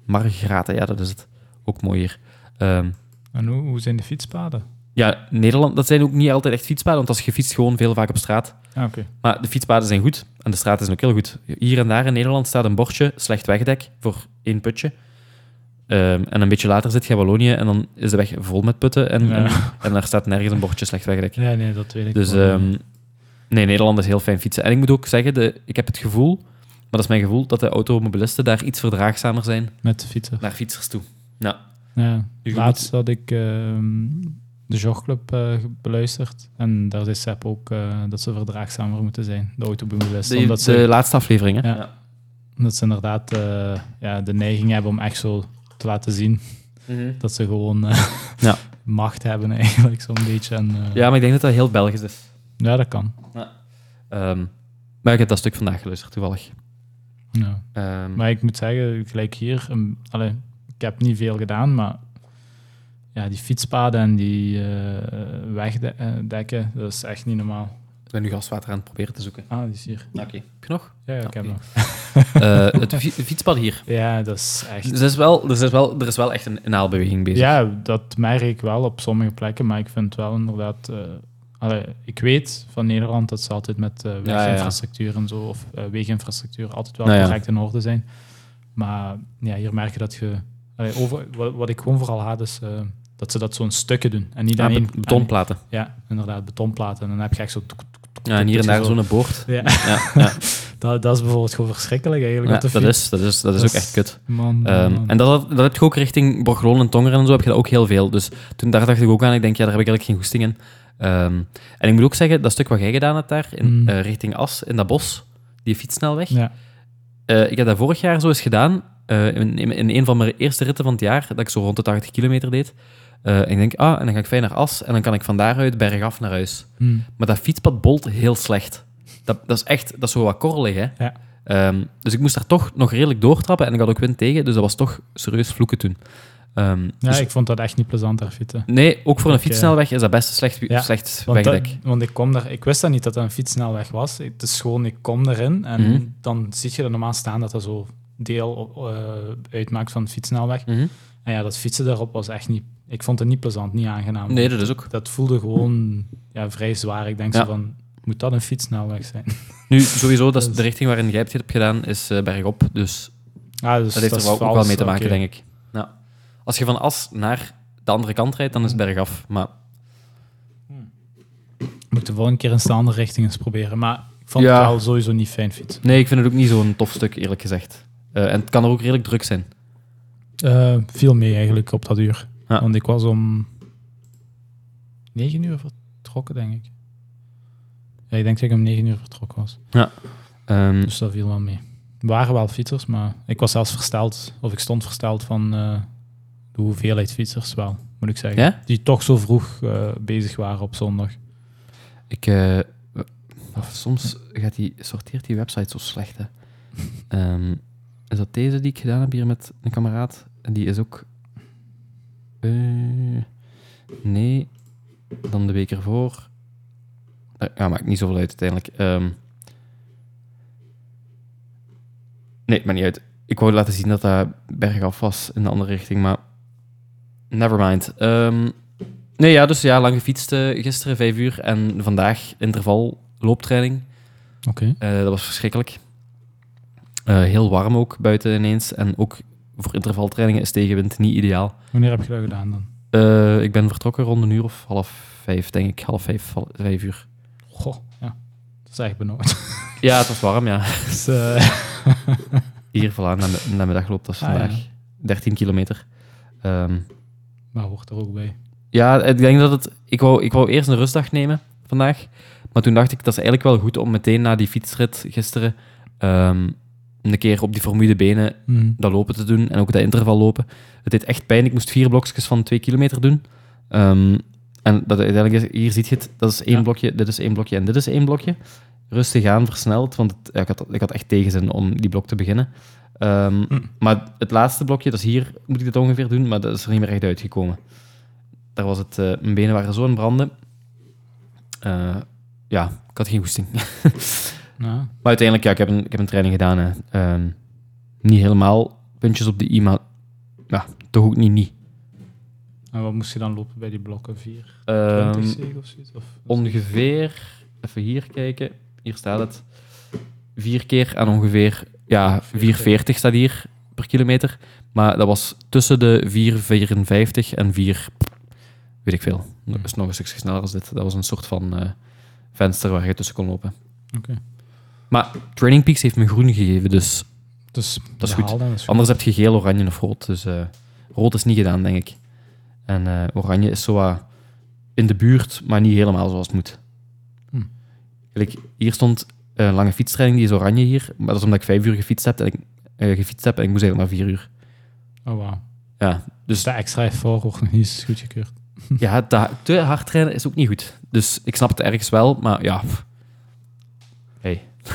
Margraten, ja, dat is het. Ook mooi hier. Ehm, En hoe, hoe zijn de fietspaden? ja, Nederland, dat zijn ook niet altijd echt fietspaden, want als je fietst gewoon veel vaak op straat. Ah, oké. Maar de fietspaden zijn goed en de straten zijn ook heel goed. Hier en daar in Nederland staat een bordje slecht wegdek voor één putje. Ehm, en een beetje later zit je in Wallonië en dan is de weg vol met putten en, Ja. en, en daar staat nergens een bordje slecht wegdek. Nee, nee, dat weet ik Dus ehm, nee, Nederland is heel fijn fietsen. En ik moet ook zeggen, de, ik heb het gevoel, maar dat is mijn gevoel, dat de automobilisten daar iets verdraagzamer zijn Met de fietsen. naar fietsers toe. Ja. Ja. Je Laatst had ik ehm, de Jogclub eh, beluisterd. En daar zei Sepp ook eh, dat ze verdraagzamer moeten zijn, de automobilisten. De, Omdat de ze, laatste aflevering, hè? Ja. omdat ze inderdaad eh, ja, de neiging hebben om echt zo te laten zien Mhm. dat ze gewoon eh, Ja. macht hebben eigenlijk, zo'n beetje. En, eh, ja, maar ik denk dat dat heel Belgisch is. ja, dat kan. Ehm, maar ik heb dat stuk vandaag geluisterd, toevallig. Ja. Ehm, Maar ik moet zeggen, gelijk hier, um, allee, heb niet veel gedaan, maar ja, die fietspaden en die eh wegdekken, dat is echt niet normaal. ik ben nu gaswater aan het proberen te zoeken. Ah, die is hier. Oké. Heb je nog? Ja, ja ik heb hem. Eh, het fi- fietspad hier. Ja, dat is echt... Dus er, is wel, er, is wel, er is wel echt een inhaalbeweging bezig. Ja, dat merk ik wel op sommige plekken, maar ik vind wel inderdaad... eh, allee, ik weet van Nederland dat ze altijd met ja, ja. weginfrastructuur en zo, of weginfrastructuur, altijd wel Nou correct in orde zijn. Maar ja, hier merk je dat je... allee, over, wat, wat ik gewoon vooral haat, is eh, dat ze dat zo'n stukken doen. En niet één... be- betonplaten. Ja, inderdaad, betonplaten. En dan heb je echt zo... Ja, en hier en daar zo. zo'n boord. Ja, Ja, ja. dat, dat is bijvoorbeeld gewoon verschrikkelijk eigenlijk. Ja, dat, is, dat, is, dat is Dat ook echt kut. Man, man, Ehm, man. en dat, dat heb je ook richting Borglon en Tongeren en zo, heb je dat ook heel veel. Dus toen daar dacht ik ook aan, ik denk, ja, daar heb ik eigenlijk geen goesting in. Ehm, en ik moet ook zeggen, dat stuk wat jij gedaan hebt daar, in, Mm. eh, richting As, in dat bos, die fietssnelweg, Ja. Eh, ik heb dat vorig jaar zo eens gedaan. Eh, in, in, een van mijn eerste ritten van het jaar, dat ik zo rond de 80 kilometer deed. Eh, en ik denk, ah, en dan ga ik fijn naar As en dan kan ik van daaruit bergaf naar huis. Hm. Maar dat fietspad bolt heel slecht. Dat, dat is echt, dat is zo wat korrelig, hè. Ja. Ehm, dus ik moest daar toch nog redelijk doortrappen en ik had ook wind tegen, dus dat was toch serieus vloeken toen. Ehm, Ja, dus- ik vond dat echt niet plezant daar fietsen. nee, ook voor een eh, fietssnelweg is dat best een slecht, Ja, slecht Want, dat- wegdek. want ik kom daar, ik wist dat niet dat dat een fietssnelweg was. Het is gewoon, ik kom erin en Mhm. dan zie je er normaal staan dat dat zo deel eh, uitmaakt van de fietssnelweg. Mhm. En ja, dat fietsen daarop was echt niet... Ik vond het niet plezant, niet aangenaam. Nee, dat is ook. Dat voelde gewoon ja, vrij zwaar. Ik denk Ja. zo van, moet dat een fietssnelweg zijn? Nu, sowieso, dat is Dus- de richting waarin jij het hebt gedaan, is eh, bergop. Dus Ah, dus Dat heeft er wel, ook wel mee te maken, denk ik. Ja. Als je van As naar de andere kant rijdt, dan is het bergaf. Maar Ik moet de volgende keer eens de andere richting eens proberen. Maar ik vond Ja. het wel sowieso niet fijn fiets. Nee, ik vind het ook niet zo'n tof stuk, eerlijk gezegd. Eh, en het kan er ook redelijk druk zijn. Eh viel mee eigenlijk op dat uur. Ja. Want ik was om 9 uur vertrokken, denk ik. Ja, ik denk dat ik om 9 uur vertrokken was. Ehm, Dus dat viel wel mee. Er waren wel fietsers, maar ik was zelfs versteld, of ik stond versteld van eh, de hoeveelheid fietsers wel, moet ik zeggen. Ja? Die toch zo vroeg bezig waren op zondag. ik, soms gaat die, sorteert die website zo slecht. Hè. Ehm, is dat deze die ik gedaan heb hier met een kameraad? En die is ook. eh, nee, dan de week ervoor. Eh, ja, maakt niet zoveel uit uiteindelijk. Ehm, nee, maakt niet uit. Ik wou laten zien dat dat bergaf was in de andere richting, maar. Nevermind. Ehm nee, ja, dus ja, lang gefietst eh, gisteren, vijf uur. En vandaag interval looptraining. Oké. Eh, dat was verschrikkelijk. Eh, heel warm ook buiten ineens. En ook voor intervaltrainingen is tegenwind niet ideaal. Wanneer heb je dat gedaan dan? Eh, ik ben vertrokken rond een uur of half vijf, denk ik. Half vijf, hal- vijf uur. Goh, ja. Dat is echt benauwd. Ja, het was warm, ja. dus, eh, Hier, voilà, na, na middag loopt dat Ah, vandaag. ja. 13 kilometer. Ehm, maar hoort er ook bij. ja, ik denk dat het... Ik wou, ik wou eerst een rustdag nemen vandaag. Maar toen dacht ik, dat is eigenlijk wel goed om meteen na die fietsrit gisteren... ehm, een keer op die vermoeide benen Mhm. dat lopen te doen en ook dat interval lopen. Het deed echt pijn. Ik moest vier blokjes van twee kilometer doen. Ehm, en dat uiteindelijk hier zie je het, dat is één Ja. blokje, dit is één blokje en dit is één blokje. Rustig aan, versneld, want het- ja, ik, had, ik had echt tegenzin om die blok te beginnen. Ehm, Hm. Maar het laatste blokje, dat is hier, moet ik dit ongeveer doen, maar dat is er niet meer echt uitgekomen. Daar was het, eh, mijn benen waren zo in branden. Eh, ja, ik had geen goesting. Ja. Maar uiteindelijk, ja, ik heb een, ik heb een training gedaan. Hè. Ehm, niet helemaal puntjes op de i, maar ja, toch ook niet niet. En wat moest je dan lopen bij die blokken? 4? Ehm, 20 zeg of zoiets? Of, ongeveer, even hier kijken, hier staat het, vier keer aan ongeveer, ja, 4,40 staat hier per kilometer. Maar dat was tussen de 4,54 en 4, weet ik veel. Dat is nog een stukje sneller als dit. Dat was een soort van eh, venster waar je tussen kon lopen. Oké. Maar Training Peaks heeft me groen gegeven, dus Dus Dat is goed. is. Anders heb je geel, oranje of rood. Dus eh, rood is niet gedaan, denk ik. En eh, oranje is zo wat in de buurt, maar niet helemaal zoals het moet. Hm. Kijk, hier stond een lange fietstraining, die is oranje hier. Maar dat is omdat ik vijf uur gefietst heb en ik, eh, gefietst heb en ik moest eigenlijk maar vier uur. Oh, wauw. Ja, Dus dus de extra effort wordt nog niet goedgekeurd. ja, te, te hard trainen is ook niet goed. Dus ik snap het ergens wel, maar ja. Hey.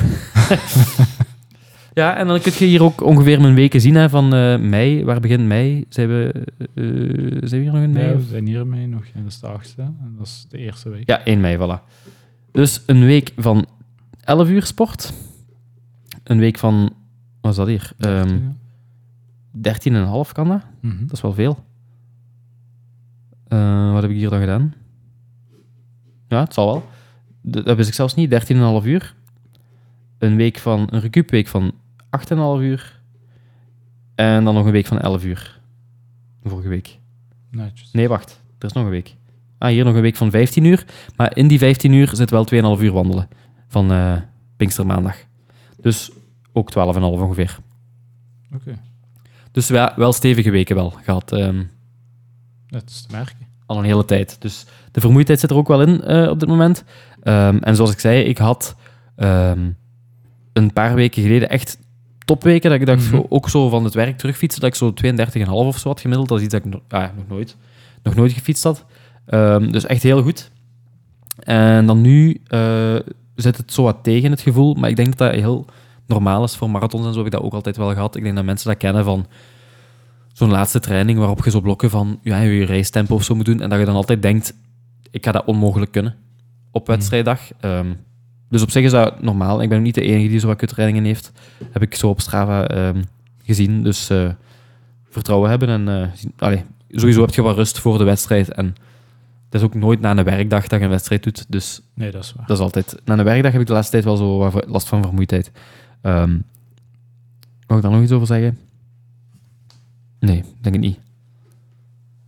ja, en dan kun je hier ook ongeveer mijn weken zien hè, van eh, mei. Waar begint mei? Zijn we, eh, zijn we hier nog in mei? Nee, we zijn hiermee nog. En dat is de achtste. En dat is de eerste week. Ja, 1 mei, voilà. Dus een week van 11 uur sport. Een week van, wat is dat hier? Ehm 13,5 kan dat? Mhm. Dat is wel veel. Eh, wat heb ik hier dan gedaan? Ja, het zal wel. Dat wist ik zelfs niet. 13,5 uur. Een week van een recuupweek van 8,5 uur. En dan nog een week van 11 uur. Vorige week. Netjes. Nee, wacht. Er is nog een week. Ah, hier nog een week van 15 uur. Maar in die 15 uur zit wel 2,5 uur wandelen. Van eh Pinkstermaandag. Dus ook 12,5 ongeveer. Oké. Dus wel, wel stevige weken wel gehad. ehm, Dat is te merken. al een hele tijd. Dus de vermoeidheid zit er ook wel in eh, op dit moment. Ehm, en zoals ik zei, ik had ehm, een paar weken geleden echt topweken. Dat ik dacht, Mhm. zo- ook zo van het werk terugfietsen, dat ik zo 32,5 of zo had gemiddeld. Dat is iets dat ik no- ah, nog, nooit, nog nooit gefietst had. Ehm, dus echt heel goed. En dan nu eh, zit het zo wat tegen het gevoel. Maar ik denk dat dat heel normaal is voor marathons en zo. Heb ik dat ook altijd wel gehad. Ik denk dat mensen dat kennen van zo'n laatste training waarop je zo blokken van ja, je racetempo of zo moet doen. En dat je dan altijd denkt, ik ga dat onmogelijk kunnen op wedstrijddag. Ehm, dus op zich is dat normaal. Ik ben ook niet de enige die zo wat kuttrainingen heeft. Heb ik zo op Strava ehm, gezien. Dus eh, vertrouwen hebben. En zien- allee, sowieso heb je wat rust voor de wedstrijd. En het is ook nooit na een werkdag dat je een wedstrijd doet. Dus Nee, dat is waar. dat is altijd... Na een werkdag heb ik de laatste tijd wel zo wat last van vermoeidheid. Ehm Mag ik daar nog iets over zeggen? Nee, denk ik niet.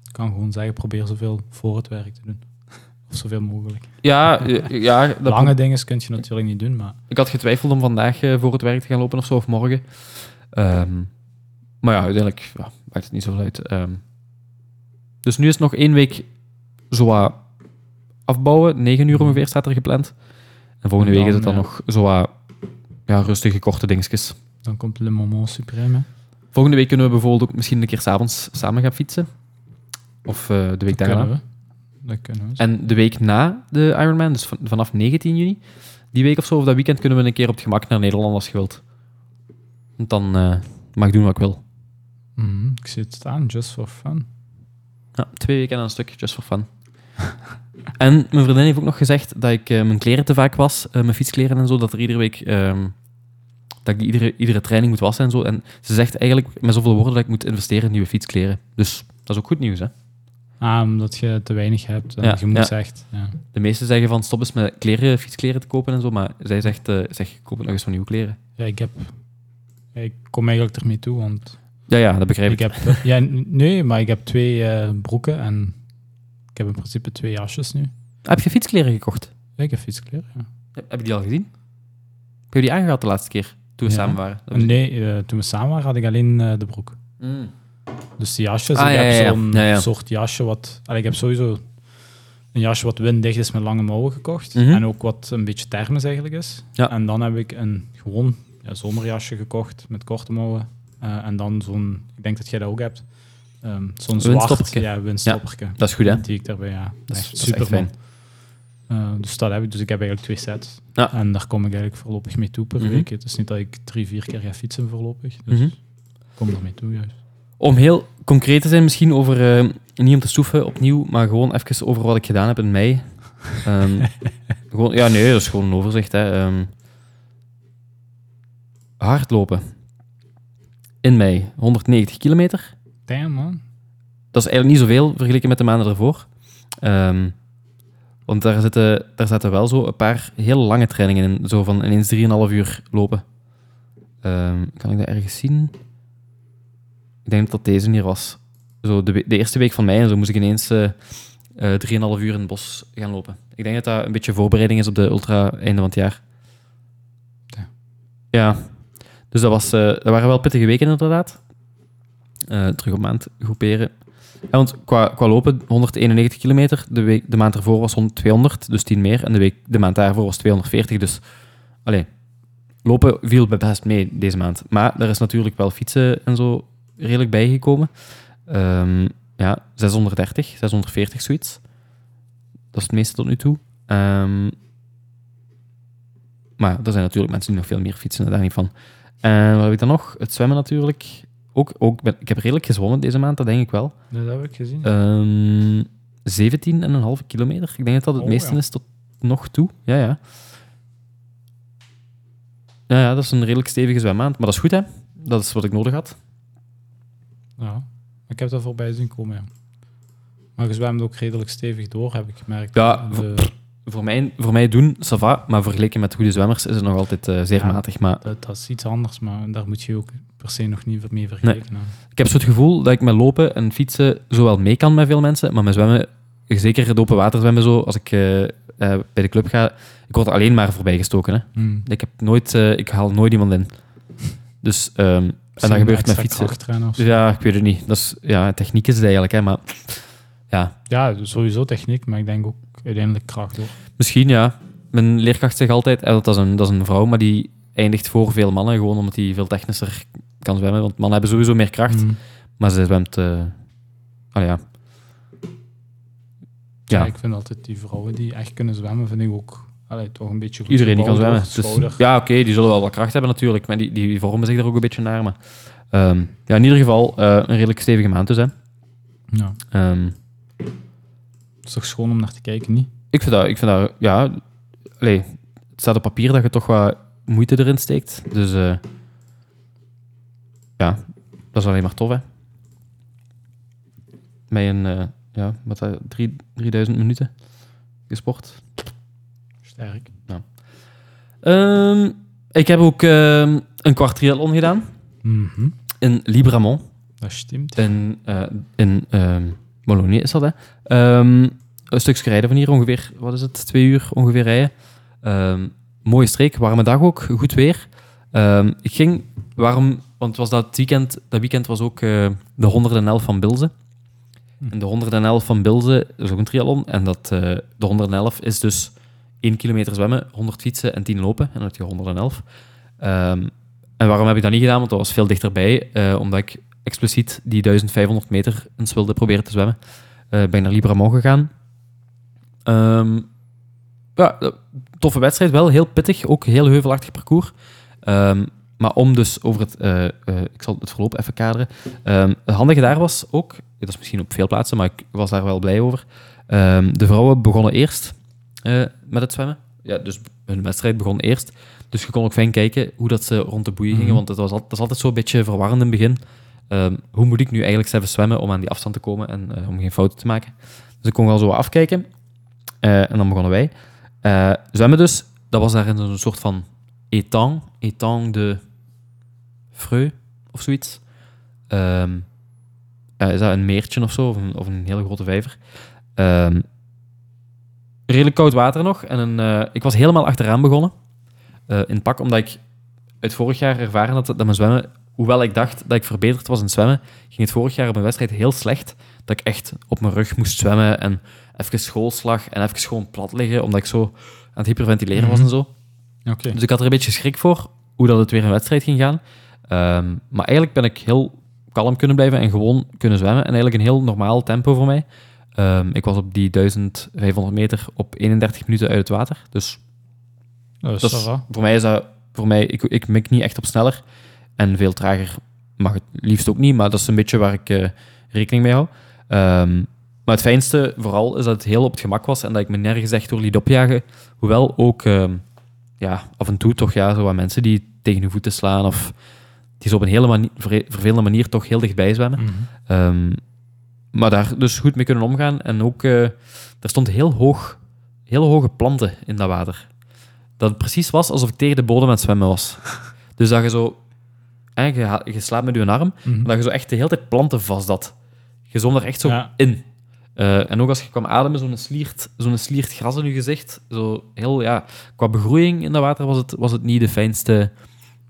Ik kan gewoon zeggen, probeer zoveel voor het werk te doen. Of zoveel mogelijk. Ja, eh, ja dat Lange dingen kun je natuurlijk niet doen, maar Ik had getwijfeld om vandaag eh, voor het werk te gaan lopen of zo, of morgen. Ehm, maar ja, uiteindelijk ja, maakt het niet zoveel uit. Ehm, dus nu is het nog één week zo wat afbouwen. Negen uur ongeveer staat er gepland. En volgende En week is het dan ja. nog zo wat ja, rustige, korte dingetjes. dan komt Le Moment Supreme. Volgende week kunnen we bijvoorbeeld ook misschien een keer s'avonds samen gaan fietsen. Of eh, de week daarna. Kunnen we. Dat kunnen we. En de week na de Ironman, dus van- vanaf 19 juni, die week of zo, of dat weekend, kunnen we een keer op het gemak naar Nederland als je wilt. Want dan eh, mag ik doen wat ik wil. Mhm, ik zie het staan, just for fun. Ja, twee weken aan een stuk, just for fun. en mijn vriendin heeft ook nog gezegd dat ik eh, mijn kleren te vaak was, eh, mijn fietskleren en zo, dat er iedere week... ehm, dat ik die iedere, iedere training moet wassen en zo. En ze zegt eigenlijk met zoveel woorden dat ik moet investeren in nieuwe fietskleren. Dus dat is ook goed nieuws, hè. Ah, omdat je te weinig hebt. En Ja, je moet ja. echt... Ja. De meesten zeggen van stop eens met kleren, fietskleren te kopen en zo, maar zij zegt, eh zeg, koop nog eens van nieuwe kleren. ja, ik heb... ja, Ik kom eigenlijk ermee toe, want Ja, ja, dat begrijp ik. ik heb... Ja, n- nee, maar ik heb twee eh, broeken en ik heb in principe twee jasjes nu. Heb je fietskleren gekocht? Ja, ik heb fietskleren, ja. Heb je die al gezien? Heb je die aangehad de laatste keer, toen we Ja. samen waren? Nee, eh, toen we samen waren had ik alleen eh, de broek. Mm. Dus die jasjes, Ah, ik ja, heb ja, zo'n Ja, soort jasje wat... allee, ik heb sowieso een jasje wat winddicht is met lange mouwen gekocht. Mhm. En ook wat een beetje thermisch eigenlijk is. En dan heb ik een gewoon ja, zomerjasje gekocht met korte mouwen. Eh, en dan zo'n, ik denk dat jij dat ook hebt, Ehm, zo'n zwart ja, windstopperke. Dat is goed, hè? Die ik daarbij, ja. Dat is, dat super fijn. dus dat heb ik. Dus ik heb eigenlijk twee sets. Ja. En daar kom ik eigenlijk voorlopig mee toe per Mhm. week. Het is niet dat ik drie, vier keer ga fietsen voorlopig. Dus Mhm. ik kom er mee toe, juist. Om heel concreet te zijn, misschien over, eh, niet om te stoeven opnieuw, maar gewoon even over wat ik gedaan heb in mei. Ehm, gewoon, ja, nee, dat is gewoon een overzicht. Hè. Ehm, hardlopen. In mei, 190 kilometer. Damn, man. Dat is eigenlijk niet zoveel vergeleken met de maanden ervoor. Ehm, want daar zitten, daar zaten wel zo een paar heel lange trainingen in. Zo van ineens 3,5 uur lopen. Kan ik dat ergens zien? Ik denk dat deze hier was. Zo de, de eerste week van mei en zo moest ik ineens eh eh 3,5 uur in het bos gaan lopen. Ik denk dat dat een beetje voorbereiding is op de ultra einde van het jaar. Ja. Ja. Dus dat, was, eh, dat waren wel pittige weken inderdaad. Eh, terug op maand groeperen. Ja, want qua, qua lopen, 191 kilometer. De, week, de maand ervoor was 100, 200, dus 10 meer. En de, week, de maand daarvoor was 240. Dus allee, lopen viel best mee deze maand. Maar er is natuurlijk wel fietsen en zo redelijk bijgekomen. Ehm, ja, 630, 640 zoiets. Dat is het meeste tot nu toe. Ehm, maar er zijn natuurlijk mensen die nog veel meer fietsen, daar niet van. En wat heb ik dan nog? Het zwemmen natuurlijk. Ook, ook, ik heb redelijk gezwommen deze maand, dat denk ik wel. Nee, dat heb ik gezien. Ehm 17,5 kilometer. Ik denk dat dat het Oh, meeste ja. is tot nog toe. Ja, ja. Ja, ja, dat is een redelijk stevige zwemmaand. Maar dat is goed, hè. Dat is wat ik nodig had. Ja, ik heb dat voorbij zien komen, ja. Maar je zwemt ook redelijk stevig door, heb ik gemerkt. Ja, De- Voor mij, voor mij doen, ça va. Maar vergeleken met goede zwemmers is het nog altijd eh, zeer Ja. matig. Maar dat, dat is iets anders, maar daar moet je ook per se nog niet mee vergelijken. ik heb zo het gevoel dat ik met lopen en fietsen zowel mee kan met veel mensen. Maar met zwemmen, zeker het open water zwemmen zo, als ik eh, eh, bij de club ga, ik word alleen maar voorbij gestoken. Hè. Hmm. Ik, heb nooit, ik haal nooit iemand in. Dus, ehm, en dat gebeurt met fietsen. Dus ja, ik weet het niet. Dat is, ja, techniek is het eigenlijk, hè, maar ja, Ja, sowieso techniek, maar ik denk ook uiteindelijk kracht hoor. misschien ja. Mijn leerkracht zegt altijd, eh, dat is, een, dat is een vrouw, maar die eindigt voor veel mannen, gewoon omdat die veel technischer kan zwemmen. Want mannen hebben sowieso meer kracht, Hmm. maar ze zwemt... eh oh ja. Ja. Ja, ik vind altijd die vrouwen die echt kunnen zwemmen, vind ik ook allee, toch een beetje goed iedereen die kan zwemmen. Dus, ja, oké, die zullen wel wat kracht hebben natuurlijk, maar die, die vormen zich er ook een beetje naar. Maar, ehm, ja, in ieder geval eh, een redelijk stevige maand dus, hè. Ja. Ehm, Het is toch schoon om naar te kijken, niet? Ik vind dat, ik vind dat ja, allee, het staat op papier dat je toch wat moeite erin steekt. Dus eh, ja, dat is alleen maar tof, hè. Met een, eh, ja, wat dat, drie, 3000 minuten gesport. Sterk. Ehm, ik heb ook ehm, een kwart triathlon gedaan Mhm. in Libramont. Dat stemt. In, eh in ehm Wallonië is dat, hè. Ehm, een stukje rijden van hier, ongeveer, wat is het, twee uur ongeveer rijden. Ehm, mooie streek, warme dag ook, goed weer. Ehm, ik ging, waarom, want het was dat weekend, dat weekend was ook eh, de 111 van Bilze. En de 111 van Bilze is ook een triathlon. En dat, eh, de 111 is dus 1 kilometer zwemmen, 100 fietsen en 10 lopen. En dan heb je 111. Ehm, en waarom heb ik dat niet gedaan? Want dat was veel dichterbij. eh, omdat ik expliciet die 1500 meter eens wilde proberen te zwemmen. Eh, ben naar Libramont gegaan. Ehm, ja, eh, toffe wedstrijd, wel heel pittig. Ook heel heuvelachtig parcours. Ehm, maar om dus over het... ik zal het verloop even kaderen. Het handige daar was ook... Dat is misschien op veel plaatsen, maar ik was daar wel blij over. De vrouwen begonnen eerst eh, met het zwemmen. Ja, dus hun wedstrijd begon eerst. Dus je kon ook fijn kijken hoe dat ze rond de boeien gingen. Mhm. Want het was, al, dat is altijd zo'n beetje verwarrend in het begin. Ehm, hoe moet ik nu eigenlijk even zwemmen om aan die afstand te komen en eh, om geen fouten te maken? Dus ik kon wel zo afkijken. Eh, en dan begonnen wij. Zwemmen dus, dat was daar in zo'n soort van étang. Étang de Freu of zoiets. Ehm, is dat een meertje of zo? Of een, of een hele grote vijver? Ehm, redelijk koud water nog. En een, eh, ik was helemaal achteraan begonnen. eh, in het pak, omdat ik uit vorig jaar ervaren had dat mijn zwemmen, hoewel ik dacht dat ik verbeterd was in het zwemmen, ging het vorig jaar op mijn wedstrijd heel slecht. Dat ik echt op mijn rug moest zwemmen en even schoolslag en even gewoon plat liggen, omdat ik zo aan het hyperventileren was en zo. Oké. Dus ik had er een beetje schrik voor hoe dat het weer een wedstrijd ging gaan. Ehm, maar eigenlijk ben ik heel kalm kunnen blijven en gewoon kunnen zwemmen. En eigenlijk een heel normaal tempo voor mij. Ehm, ik was op die 1500 meter op 31 minuten uit het water. Dus Dat is voor mij is dat... Voor mij, ik, ik mik niet echt op sneller. En veel trager mag het liefst ook niet. Maar dat is een beetje waar ik eh, rekening mee hou. Ehm, maar het fijnste vooral is dat het heel op het gemak was. En dat ik me nergens echt door liet opjagen. Hoewel ook ehm, ja, af en toe toch ja, zo wat mensen die tegen hun voeten slaan. Of die zo op een hele mani- ver- vervelende manier toch heel dichtbij zwemmen. Ehm, maar daar dus goed mee kunnen omgaan. En ook, eh, er stond heel hoog, heel hoge planten in dat water. Dat het precies was alsof ik tegen de bodem aan het zwemmen was. Dus dat je zo... eh, je, je slaapt met je arm, Mhm. dat je zo echt de hele tijd planten vast had. Je zwom er echt zo Ja. in. Eh, en ook als je kwam ademen, zo'n sliert, zo'n sliert gras in je gezicht. Zo heel, ja... Qua begroeiing in dat water was het, was het niet de fijnste,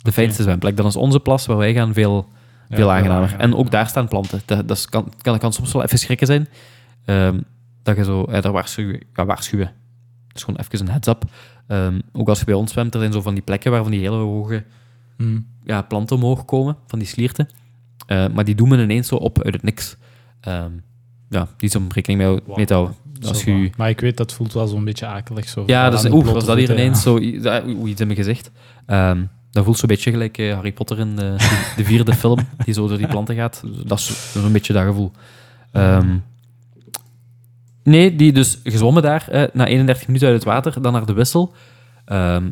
de fijnste zwemplek. Dan is onze plas, waar wij gaan, veel veel aangenamer. En ook ja. daar staan planten. Dat, dat kan, kan, kan soms wel even schrikken zijn. Ehm, dat je zo, eh, daar waarschuwen, ja, waarschuwen. Het is gewoon even een heads-up. Ehm, ook als je bij ons zwemt, er zijn zo van die plekken waar van die hele hoge Mhm. ja, planten omhoog komen, van die slierten. Eh, maar die doen men ineens zo op uit het niks. Ehm, ja, die is om rekening mee, Wow. mee te houden. Als je. Maar ik weet, dat voelt wel zo'n beetje akelig. Zo, ja, dus, oeh, was dat hier ineens ja. zo, dat- oeh, iets in mijn gezicht. Dat voelt zo'n beetje gelijk eh, Harry Potter in de, de vierde film, die zo door die planten gaat. Dat is zo'n beetje dat gevoel. Ehm, nee, die dus gezwommen daar, eh, na 31 minuten uit het water, dan naar de wissel. Ehm,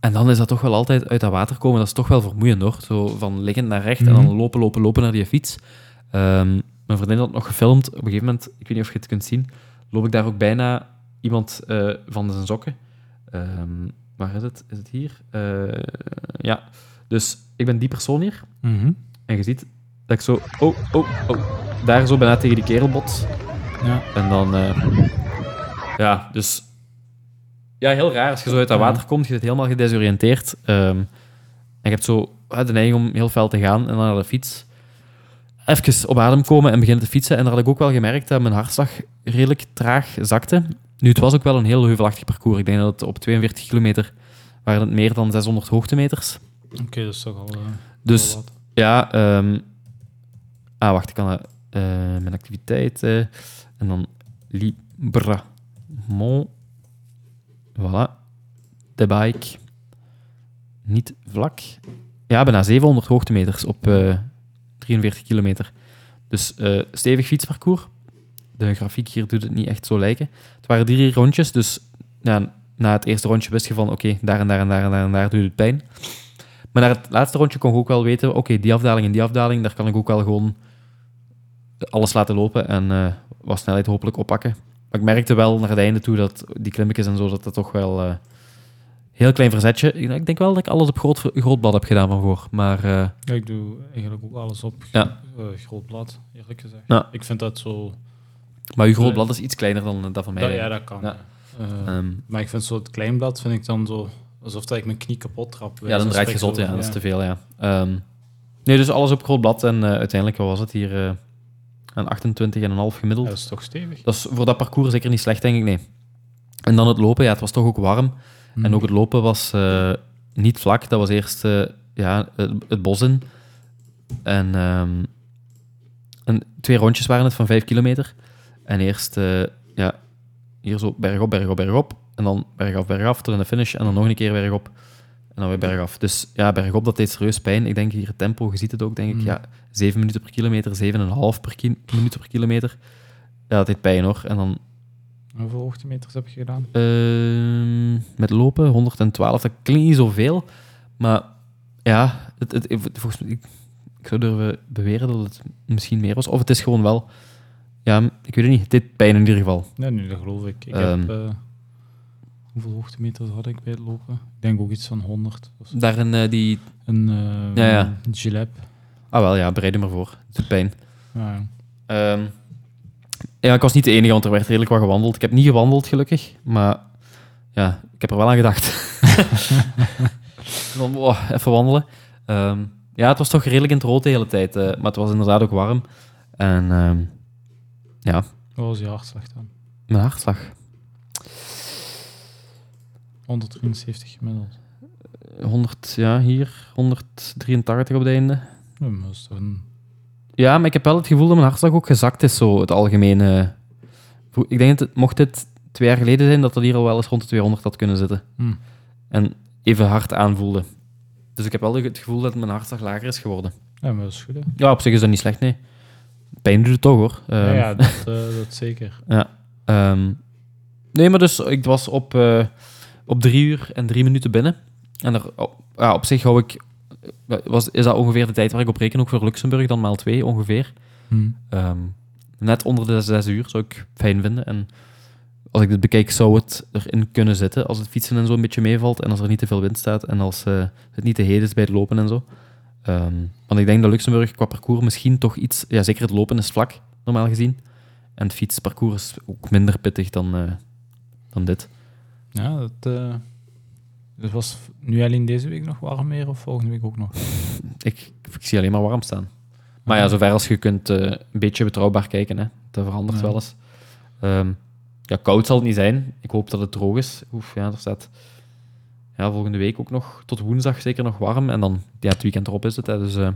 en dan is dat toch wel altijd uit dat water komen. Dat is toch wel vermoeiend, hoor. Zo van liggend naar recht en dan Mhm. lopen, lopen, lopen naar die fiets. Ehm, mijn vriendin had het nog gefilmd. Op een gegeven moment, ik weet niet of je het kunt zien, loop ik daar ook bijna iemand eh, van zijn sokken. Ehm, waar is het? Is het hier? Eh, ja. Dus ik ben die persoon hier. Mhm. En je ziet dat ik zo... Oh, oh, oh. Daar zo bijna tegen die kerel bot. Ja. En dan... eh, ja, dus... Ja, heel raar. Als je zo uit dat water komt, je zit helemaal gedesoriënteerd. Ehm, en je hebt zo de neiging om heel fel te gaan en dan naar de fiets. Even op adem komen en beginnen te fietsen. En daar had ik ook wel gemerkt dat mijn hartslag redelijk traag zakte. Nu, het was ook wel een heel heuvelachtig parcours. Ik denk dat het op 42 kilometer waren het meer dan 600 hoogtemeters. Oké, dat is toch al... eh, Dus ja, ehm, ah, wacht, ik kan eh, mijn activiteit eh, en dan Libramont. Voilà. De bike. Niet vlak. Ja, bijna 700 hoogtemeters op eh 43 kilometer. Dus stevig fietsparcours. De grafiek hier doet het niet echt zo lijken. Het waren drie rondjes, dus ja, na het eerste rondje wist je van oké, daar en daar en daar en daar en daar doet het pijn. Maar naar het laatste rondje kon ik ook wel weten, oké, die afdaling en die afdaling, daar kan ik ook wel gewoon alles laten lopen en eh, wat snelheid hopelijk oppakken. Maar ik merkte wel naar het einde toe dat die klimmetjes en zo, dat dat toch wel eh heel klein verzetje. Ik denk wel dat ik alles op groot, groot blad heb gedaan van voor, maar eh, Ja, ik doe eigenlijk ook alles op Ja. groot blad, eerlijk gezegd. Ja. Ik vind dat zo... Maar uw groot blad is iets kleiner dan eh, dat van mij. Dat, ja, dat kan. Ja. Eh, Ehm, maar ik vind zo het kleinblad vind ik dan zo alsof dat ik mijn knie kapot trap. ja, dan draait je zot, ja. Dat is te veel, ja. Ehm, nee, dus alles op groot blad. En eh, uiteindelijk, wat was het hier? eh een 28,5 gemiddeld. Ja, dat is toch stevig. Dat is voor dat parcours zeker niet slecht, denk ik, nee. En dan het lopen, ja, het was toch ook warm. Hmm. En ook het lopen was niet vlak. Dat was eerst ja, het, het bos in. En, ehm, en twee rondjes waren het van vijf kilometer. En eerst eh, ja, hier zo bergop, bergop, bergop. En dan bergaf, bergaf tot in de finish. En dan nog een keer bergop. En dan weer bergaf. Dus ja, bergop, dat deed serieus pijn. Ik denk hier het tempo, je ziet het ook, denk ik. Mm. Ja, 7 minuten per kilometer, 7,5 per ki minuten per kilometer. Ja, dat deed pijn hoor. En dan Hoeveel hoogtemeters heb je gedaan? Ehm, met lopen, 112, dat klinkt niet zoveel. Maar ja, het, het, volgens mij, ik, ik zou durven beweren dat het misschien meer was. Of het is gewoon wel... Ja, ik weet het niet. Deed pijn in ieder geval. Nee, nee, dat geloof ik. Ik Ehm. heb... eh, hoeveel hoogtemeters had ik bij het lopen? Ik denk ook iets van 100. of zo. Daarin eh, die... Een eh Ja, ja. een. Ah wel, ja, bereid je maar voor. Het doet pijn. Ja, Ehm, ja, ik was niet de enige, want er werd redelijk wat gewandeld. Ik heb niet gewandeld, gelukkig. Maar ja, ik heb er wel aan gedacht. Oh, even wandelen. Ehm, ja, het was toch redelijk in het rood de hele tijd. maar het was inderdaad ook warm. En ja, Wat was je hartslag dan? mijn hartslag. 173 gemiddeld. 100, ja, hier. 183 op het einde. Ja, maar een... Ja, maar ik heb wel het gevoel dat mijn hartslag ook gezakt is, zo het algemene. Ik denk dat het, mocht dit twee jaar geleden zijn, dat dat hier al wel eens rond de 200 had kunnen zitten. Hm. En even hard aanvoelde. Dus ik heb wel het gevoel dat mijn hartslag lager is geworden. Ja, maar dat is goed, hè? Ja, op zich is dat niet slecht, nee. Pijn doet het toch, hoor. ja, Ehm, ja, dat, eh, dat zeker. Ehm, nee, maar dus ik was op, eh, op drie uur en drie minuten binnen. En er, op, ja, op zich hou ik, was, is dat ongeveer de tijd waar ik op reken, ook voor Luxemburg, dan maal twee ongeveer. Hm. Ehm, net onder de zes uur zou ik fijn vinden. En als ik dit bekijk, zou het erin kunnen zitten. Als het fietsen en zo een beetje meevalt en als er niet te veel wind staat en als eh, het niet te heet is bij het lopen en zo. Ehm, want ik denk dat Luxemburg qua parcours misschien toch iets... Ja, zeker het lopen is vlak, normaal gezien. En het fietsparcours is ook minder pittig dan, eh, dan dit. Ja, dat... dus was nu alleen deze week nog warm meer of volgende week ook nog? Ik, ik zie alleen maar warm staan. Maar ja, zover als je kunt eh, een beetje betrouwbaar kijken. Hè. Dat verandert Ja. wel eens. Ehm, ja, koud zal het niet zijn. Ik hoop dat het droog is. Oef, ja, er staat ja, volgende week ook nog tot woensdag zeker nog warm. En dan, ja, het weekend erop is het. Hè. Dus eh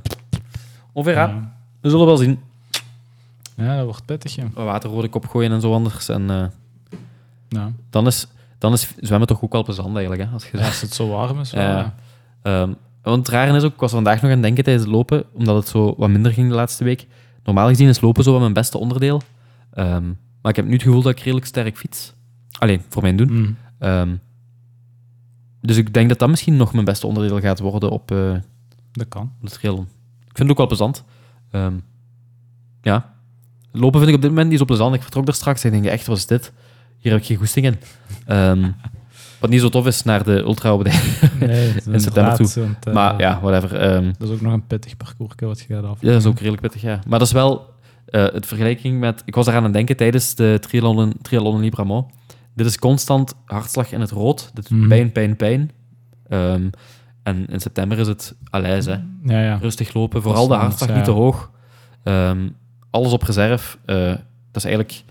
ongeveer, ja. We zullen wel zien. Ja, dat wordt pittig, ja. Wat Water rode kop gooien en zo anders. En eh, ja. dan, is, dan is zwemmen toch ook wel plezant eigenlijk. Hè, als je Ja, Als het zo warm is, wel. Ehm, want het rare is ook, ik was vandaag nog aan het denken tijdens het lopen, omdat het zo wat minder ging de laatste week. Normaal gezien is lopen zo wat mijn beste onderdeel. Ehm, maar ik heb nu het gevoel dat ik redelijk sterk fiets. Alleen, voor mijn doen. Hm. Ehm, dus ik denk dat dat misschien nog mijn beste onderdeel gaat worden op, eh Dat kan. de trail. Ik vind het ook wel plezant. Ehm, ja. Lopen vind ik op dit moment niet zo plezant. Ik vertrok er straks en ik denk, echt, wat is dit? Hier heb ik geen goesting in. Ehm, wat niet zo tof is naar de ultra Nee, In september toe. Want, eh, Maar ja, whatever. Ehm, Dat is ook nog een pittig parcours wat je gaat af. ja, dat is ook redelijk pittig, ja. Maar dat is wel eh, het vergelijking met... Ik was eraan aan het denken tijdens de triathlon in Libramont. Dit is constant hartslag in het rood. Dit doet Mhm. pijn, pijn, pijn. Ehm, en in september is het alijs, hè. Ja, ja. Rustig lopen, vooral de hartslag ja. niet te hoog. Ehm, alles op reserve. eh, dat is eigenlijk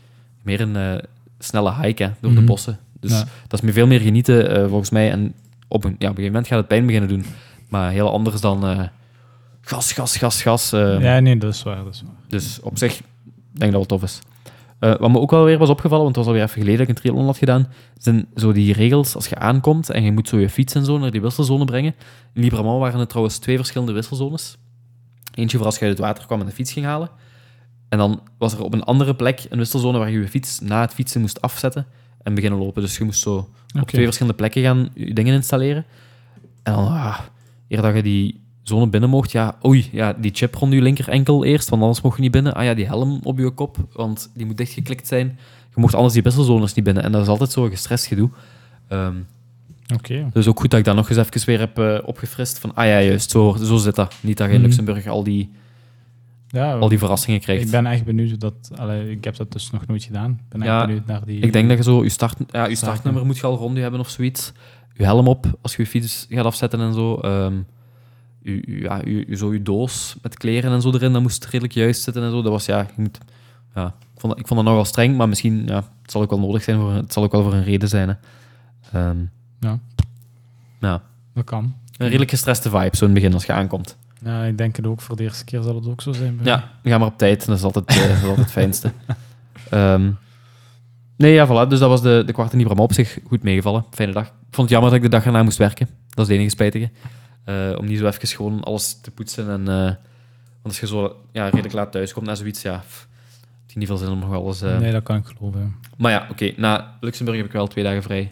meer een eh, snelle hike hè, door de Mhm. bossen. Dus dat is meer veel meer genieten, eh, volgens mij. En op een, ja, op een gegeven moment gaat het pijn beginnen doen. Maar heel anders dan gas, gas, gas, gas. eh, ja, nee, dat is waar. Dat is waar. Dus op zich denk ik dat het tof is. Eh, wat me ook wel weer was opgevallen, want het was alweer even geleden dat ik een triathlon had gedaan, zijn zo die regels als je aankomt en je moet zo je fiets en zo naar die wisselzone brengen. In Libramont waren er trouwens twee verschillende wisselzones. Eentje voor als je uit het water kwam en de fiets ging halen. En dan was er op een andere plek een wisselzone waar je je fiets na het fietsen moest afzetten en beginnen lopen. Dus je moest zo op twee verschillende plekken gaan je dingen installeren. En dan, ah, eer dat je die zone binnen mocht, ja, oei, ja, die chip rond je linker enkel eerst, want anders mocht je niet binnen. Ah ja, die helm op je kop, want die moet dichtgeklikt zijn. Je mocht anders die wisselzones niet binnen. En dat is altijd zo'n gestrest gedoe. Oké. dus ook goed dat ik dat nog eens even weer heb eh, opgefrist. Van, ah ja, juist, zo, zo zit dat. Niet dat je in Mhm. Luxemburg al die Ja, al die verrassingen krijgt. ik ben echt benieuwd. Dat, allee, ik heb dat dus nog nooit gedaan. Ik ben echt Ja, benieuwd naar die... Ik denk dat je zo je, start, ja, je startnummer moet je al rond je hebben of zoiets. Je helm op als je je fiets gaat afzetten en zo. Ehm je- ja, zo je doos met kleren en zo erin, dat moest redelijk juist zitten en zo. Dat was ja, ja ik, vond dat, ik vond dat nogal streng, maar misschien ja, het zal ook wel nodig zijn. Voor, het zal ook wel voor een reden zijn. Hè. Ehm, Ja. ja. Dat kan. Een redelijk gestreste vibe zo in het begin als je aankomt. Ja, ik denk het ook. Voor de eerste keer zal het ook zo zijn. Ja, ga maar op tijd. Dat is altijd, eh, dat is altijd het fijnste. Ehm, nee, ja, voilà. Dus dat was de, de kwart in Ibram op zich goed meegevallen. Fijne dag. Ik vond het jammer dat ik de dag erna moest werken. Dat is het enige spijtige. Eh, om niet zo even gewoon alles te poetsen. En, eh, want als je zo ja, redelijk laat thuis komt na zoiets, ja, pff, het niet veel zin om nog alles... eh, Nee, dat kan ik geloven. Maar ja, oké. Na Luxemburg heb ik wel twee dagen vrij.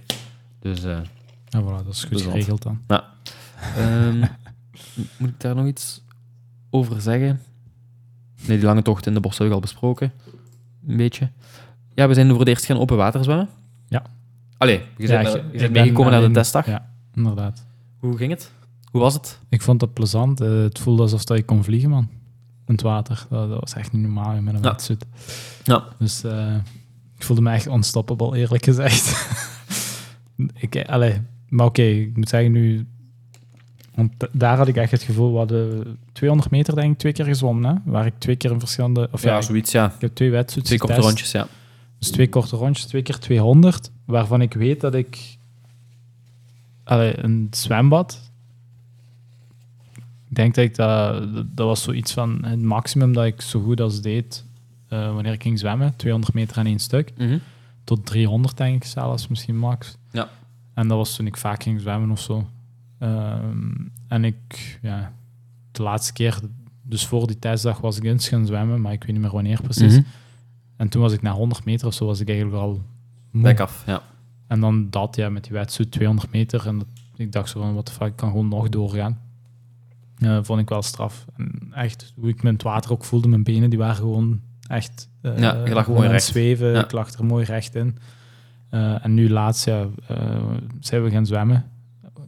Dus... Ja, voilà, dat is goed Dus geregeld dan. Ehm, moet ik daar nog iets over zeggen? Nee, die lange tocht in de bos heb ik al besproken. Een beetje. Ja, we zijn voor het eerst gaan open water zwemmen. Ja. Allee, je bent, Ja, je bent meegekomen naar de testdag. Ja, inderdaad. Hoe ging het? Hoe was het? Ik vond het plezant. Eh, het voelde alsof dat je kon vliegen, man. In het water. Dat, dat was echt niet normaal met een Ja. wetsuit. Ja. Dus eh, ik voelde me echt unstoppable, eerlijk gezegd. ik, eh, allee, maar oké, ik moet zeggen nu... Want daar had ik echt het gevoel, we hadden 200 meter denk ik twee keer gezwommen, hè? Waar ik twee keer in verschillende... Of ja, Ja, ik, zoiets, ja. ik heb twee wetsuits Twee korte getest. rondjes, ja. Dus twee korte rondjes, twee keer 200, waarvan ik weet dat ik allee, een zwembad. Ik denk dat ik dat, dat was zoiets van het maximum dat ik zo goed als deed eh, wanneer ik ging zwemmen. 200 meter aan één stuk. Mhm. Tot 300 denk ik zelfs, misschien max. Ja. En dat was toen ik vaak ging zwemmen of zo. Ehm, en ik, ja, de laatste keer, dus voor die testdag was ik eens gaan zwemmen, maar ik weet niet meer wanneer precies. Mhm. En toen was ik na 100 meter of zo, was ik eigenlijk al moe. Af, ja. En dan dat, ja, met die wedstrijd 200 meter. En dat, ik dacht zo van, wat de fuck, ik kan gewoon nog doorgaan. Eh, vond ik wel straf. En echt, hoe ik me in het water ook voelde, mijn benen, die waren gewoon echt... eh, Ja, je lag gewoon mooi aan recht. zweven. Ja. Ik lag er mooi recht in. Eh, en nu laatst, ja, zijn we gaan zwemmen.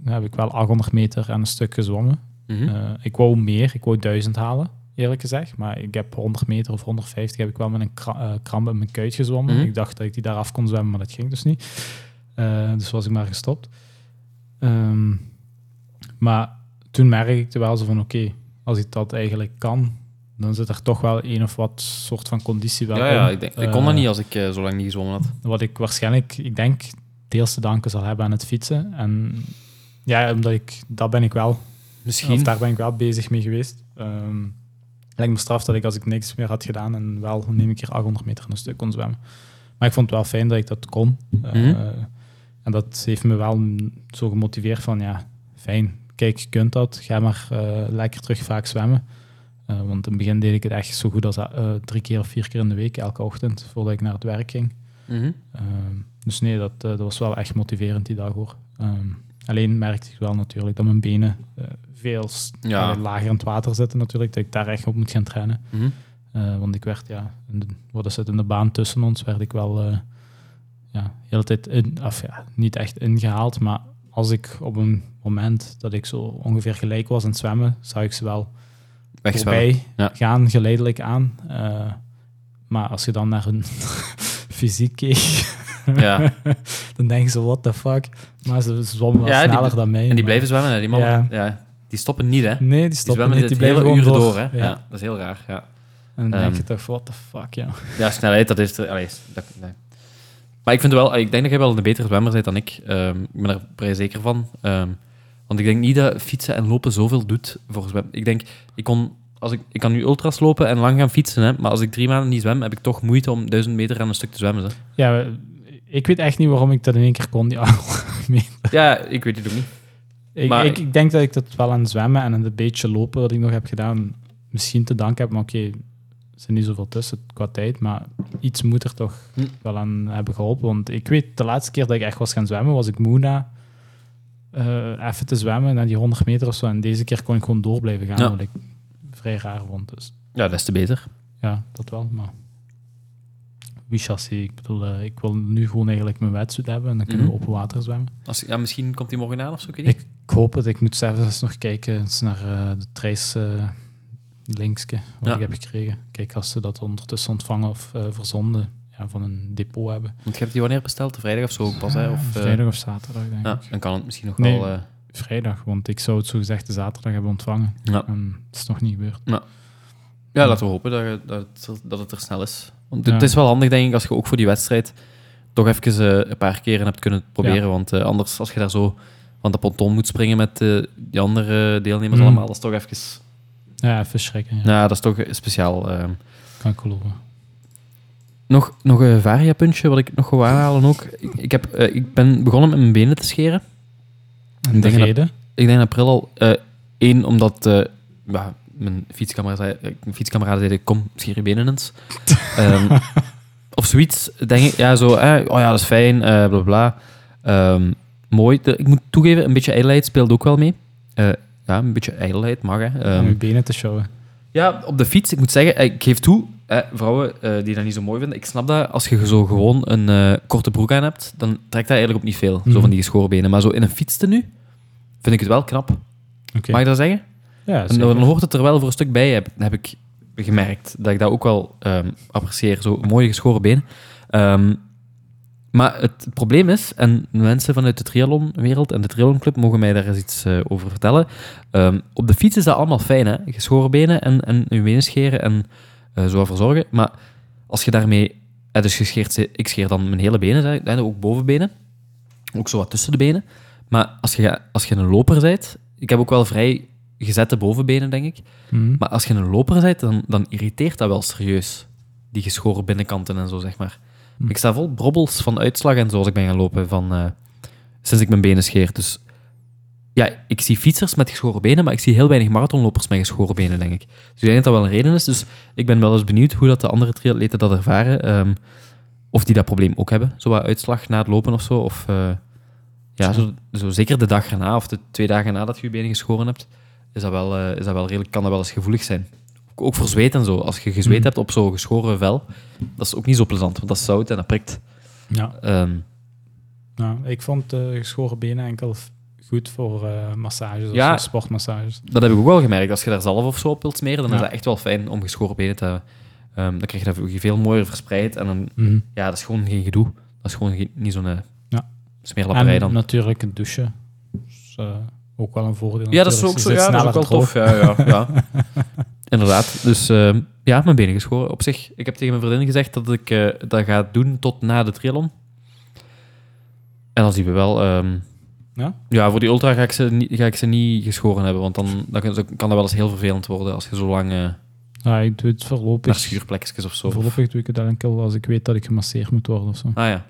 Dan heb ik wel 800 meter en een stuk gezwommen. Mhm. Ik wou meer, ik wou 1000 halen, eerlijk gezegd. Maar ik heb 100 meter of 150 heb ik wel met een kra- kramp in mijn kuit gezwommen. Mhm. Ik dacht dat ik die daar af kon zwemmen, maar dat ging dus niet. Dus was ik maar gestopt. Ehm, maar toen merkte ik wel zo van, oké, als ik dat eigenlijk kan, dan zit er toch wel een of wat soort van conditie wel ja, ja, in. ik, denk, ik kon dat Eh, niet als ik eh, zo lang niet gezwommen had. wat ik waarschijnlijk, ik denk, deels te danken zal hebben aan het fietsen. En ja, omdat ik, dat ben ik wel Misschien. of daar ben ik wel bezig mee geweest. Ehm lijkt me straf dat ik als ik niks meer had gedaan en wel neem ik keer 800 meter een stuk kon zwemmen. Maar ik vond het wel fijn dat ik dat kon. Eh, Mhm. En dat heeft me wel zo gemotiveerd van, ja, fijn. Kijk, je kunt dat. Ga maar eh, lekker terug vaak zwemmen. Eh, want in het begin deed ik het echt zo goed als eh, drie keer of vier keer in de week, elke ochtend, voordat ik naar het werk ging. Mhm. Ehm, dus nee, dat, dat was wel echt motiverend die dag hoor. Ehm, alleen merkte ik wel natuurlijk dat mijn benen veel Ja. lager in het water zitten natuurlijk, dat ik daar echt op moet gaan trainen. Mhm. Want ik werd, ja, in de, wat is het, in de baan tussen ons werd ik wel ja, de hele tijd in, of ja, niet echt ingehaald, maar als ik op een moment dat ik zo ongeveer gelijk was aan het zwemmen, zag ik ze wel voorbij Ja. gaan, geleidelijk aan. Eh, maar als je dan naar hun fysiek keek, Ja. dan denken ze, what the fuck. Maar ze zwommen wel Ja, sneller dan mij. En die maar- blijven zwemmen, hè, die mannen. Ja. Die stoppen niet, hè. Nee, die stoppen niet, die blijven uren door. door, hè. Ja. Dat is heel raar, ja. En dan denk Ehm. je toch, what the fuck, ja. Ja, snelheid, dat is... Allee, dat. Maar ik vind wel... Ik denk dat jij wel een betere zwemmer bent dan ik. Ehm, ik ben er vrij zeker van. Ehm, want ik denk niet dat fietsen en lopen zoveel doet voor zwemmen. Ik denk, ik kon... Als ik, ik kan nu ultras lopen en lang gaan fietsen, hè, maar als ik drie maanden niet zwem, heb ik toch moeite om duizend meter aan een stuk te zwemmen. Hè. Ja, ik weet echt niet waarom ik dat in één keer kon, die meter. Ja, ik weet het ook niet. Ik, Maar- ik, ik denk dat ik dat wel aan zwemmen en aan het beetje lopen dat ik nog heb gedaan, misschien te danken heb. Maar oké, zijn niet zoveel tussen qua tijd, maar iets moet er toch Hm. wel aan hebben geholpen. Want ik weet, de laatste keer dat ik echt was gaan zwemmen, was ik moe na eh, even te zwemmen, na die 100 meter of zo. En deze keer kon ik gewoon door blijven gaan, Ja. wat ik vrij raar vond. Dus Ja, des te beter. ja, dat wel, maar... Wie chassis, ik bedoel, eh, ik wil nu gewoon eigenlijk mijn wetsuit hebben en dan kunnen Mhm. we open water zwemmen. Als, ja, misschien komt hij morgen aan of zo, ik. Ik, hoop het. Ik moet zelfs nog kijken eens naar eh, de trace, linkske wat Ja. ik heb gekregen. Kijk, als ze dat ondertussen ontvangen of eh, verzonden ja, van een depot hebben. Want je hebt die wanneer besteld? Vrijdag of zo ook pas, hè? Of, eh, Vrijdag of zaterdag, denk Ja, ik. dan kan het misschien nog Nee. wel... eh, Vrijdag, want ik zou het zo gezegd de zaterdag hebben ontvangen. Ja. En het is nog niet gebeurd. Ja, laten we hopen dat, dat, het, dat het er snel is. Want Ja. het is wel handig, denk ik, als je ook voor die wedstrijd toch even een paar keren hebt kunnen proberen. Ja. Want anders, als je daar zo van de ponton moet springen met die andere deelnemers Mm. allemaal, dat is toch even... Ja, even schrikken. Ja. Nou, dat is toch speciaal. eh. Kan ik geloven. Nog, nog een variapuntje wat ik nog wil aanhalen ook. Ik, ik, heb, eh, ik ben begonnen met mijn benen te scheren. En de dat-? Ik denk in april al. Eén, omdat eh, ja, mijn zei, eh, mijn fietskameraden zeiden, kom, scheer je benen eens. Ehm, of zoiets, denk ik. Ja, zo, eh, oh ja, dat is fijn, eh bla bla. Ehm, mooi. De- ik moet toegeven, een beetje ijdelheid speelt ook wel mee. Eh, ja, een beetje ijdelheid mag, hè. Ehm, Om je benen te showen. ja, op de fiets, ik moet zeggen, ik geef toe, eh, vrouwen eh, die dat niet zo mooi vinden, ik snap dat als je zo gewoon een eh, korte broek aan hebt, dan trekt dat eigenlijk op niet veel, zo Mhm. van die geschoren benen. Maar zo in een fietstenu vind ik het wel knap. Oké. Mag ik dat zeggen? Ja, En zeker. dan hoort het er wel voor een stuk bij, heb, heb ik gemerkt. Dat ik dat ook wel ehm, apprecieer, zo mooie geschoren benen. Ehm, maar het, probleem is, en mensen vanuit de triathlonwereld en de triathlonclub mogen mij daar eens iets eh, over vertellen. Ehm, op de fiets is dat allemaal fijn, hè? Geschoren benen en, en je benen scheren en eh, zo ervoor zorgen. Maar als je daarmee... eh, dus ze- ik scheer dan mijn hele benen, hè, ook bovenbenen. Ook zo wat tussen de benen. Maar als je, als je een loper bent... Ik heb ook wel vrij gezette bovenbenen, denk ik. Mhm. Maar als je een loper bent, dan, dan irriteert dat wel serieus. Die geschoren binnenkanten en zo, zeg maar. Hm. Ik sta vol brobbels van uitslag en zo als ik ben gaan lopen van, eh, sinds ik mijn benen scheer. Dus ja, ik zie fietsers met geschoren benen, maar ik zie heel weinig marathonlopers met geschoren benen, denk ik. Dus ik denk dat dat wel een reden is. Dus ik ben wel eens benieuwd hoe dat de andere triatleten dat ervaren. ehm, of die dat probleem ook hebben, zo wat uitslag na het lopen of zo. Of eh, ja, zo, zo zeker de dag erna of de twee dagen nadat je je benen geschoren hebt, is dat wel, eh, is dat wel redelijk, kan dat wel eens gevoelig zijn. Ook, voor zweet en zo. Als je gezweet Mhm. hebt op zo'n geschoren vel, dat is ook niet zo plezant, want dat is zout en dat prikt. Ja. Ehm, Nou, ik vond eh geschoren benen enkel goed voor eh, massages of Ja. sportmassages. dat heb ik ook wel gemerkt. Als je daar zalf of zo op wilt smeren, dan is Ja. dat echt wel fijn om geschoren benen te hebben. Ehm, dan krijg je dat veel mooier verspreid en dan, Mhm. ja, dat is gewoon geen gedoe. Dat is gewoon geen- niet zo'n eh, Ja. smeerlapperij En dan. natuurlijk het douchen. Dus, ook wel een voordeel. Ja, dat is ook zo. Ja, dat is ook wel tof. Ja, ja, ja. Inderdaad. Dus ehm, ja, mijn benen geschoren. Op zich, ik heb tegen mijn vriendin gezegd dat ik eh, dat ga doen tot na de triathlon. En dan zien we wel. ehm, Ja? ja, voor die ultra ga ik ze niet, ga ik ze niet geschoren hebben, want dan, dan kan, dat wel eens heel vervelend worden als je zo lang eh, Ja, ik doe het naar voorlopig. schuurplekjes of zo. Voorlopig doe ik het enkel als ik weet dat ik gemasseerd moet worden of zo. Ah ja,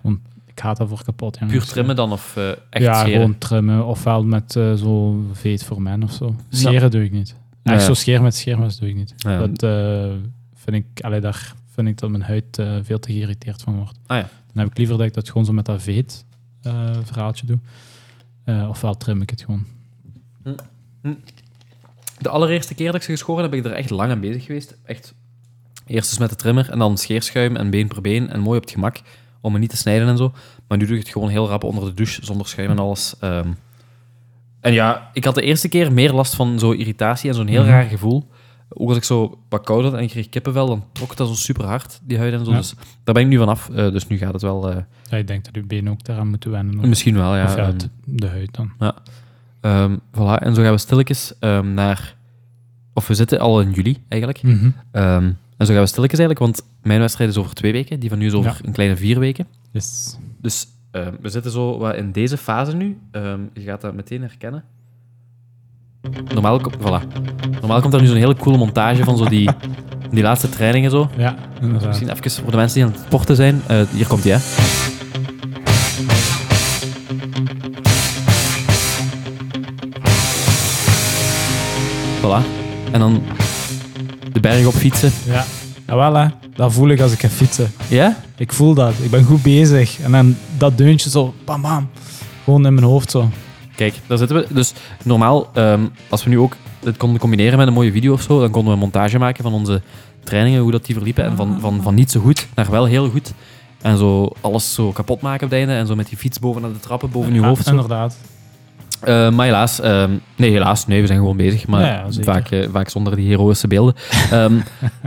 Ik haat dat voor kapot. jongen. puur trimmen dan of eh, echt ja, scheren? gewoon trimmen. Ofwel met eh, zo veet voor men of zo. Scheren doe ik niet. Echt ja. zo scheren met scheermes doe ik niet. Dat eh, vind ik, allee, daar vind ik dat mijn huid eh, veel te geïrriteerd van wordt. Ah ja. Dan heb ik liever dat ik dat gewoon zo met dat veet eh, verhaaltje doe. Ofwel trim ik het gewoon. De allereerste keer dat ik ze geschoren heb, ben ik er echt lang aan bezig geweest. Echt eerst eens met de trimmer en dan scheerschuim en been per been en mooi op het gemak om me niet te snijden en zo. Maar nu doe ik het gewoon heel rap onder de douche zonder schuim en alles. Ehm. En ja, ik had de eerste keer meer last van zo'n irritatie en zo'n heel Mhm. raar gevoel. Ook als ik zo wat koud had en ik kreeg kippenvel, dan trok dat zo super hard, die huid en zo. Ja. Dus daar ben ik nu vanaf. Eh, dus nu gaat het wel... eh, Ja, ik denk dat uw benen ook daaraan moeten wennen. misschien wel, ja. of ja, ehm. het- de huid dan. Ehm, voilà. En zo gaan we stilletjes ehm, naar... Of we zitten al in juli, eigenlijk. Mhm. En zo gaan we stilletjes eigenlijk, want mijn wedstrijd is over twee weken. Die van nu is over Ja. een kleine vier weken. Yes. Dus ehm, we zitten zo wat in deze fase nu. Ehm, je gaat dat meteen herkennen. Normaal, voilà. Normaal komt er nu zo'n hele coole montage van zo die, die laatste trainingen zo. Ja, inderdaad. Misschien even voor de mensen die aan het sporten zijn. Eh, hier komt hij, hè. Voilà. En dan de berg op fietsen. Ja. Jawel, hè. Dat voel ik als ik ga fietsen. Ja? Ik voel dat. Ik ben goed bezig. En dan dat deuntje zo, bam, bam. Gewoon in mijn hoofd zo. Kijk, daar zitten we. Dus normaal, ehm, als we nu ook dit konden combineren met een mooie video of zo, dan konden we een montage maken van onze trainingen, hoe dat die verliepen. En van, van, van niet zo goed naar wel heel goed. En zo alles zo kapot maken op het einde. En zo met die fiets boven naar de trappen, boven je Ja, hoofd. Zo. Inderdaad. Eh, maar helaas, ehm, nee, helaas, nee, we zijn gewoon bezig, maar Ja, ja, zeker. vaak, eh, vaak zonder die heroïsche beelden. Ehm,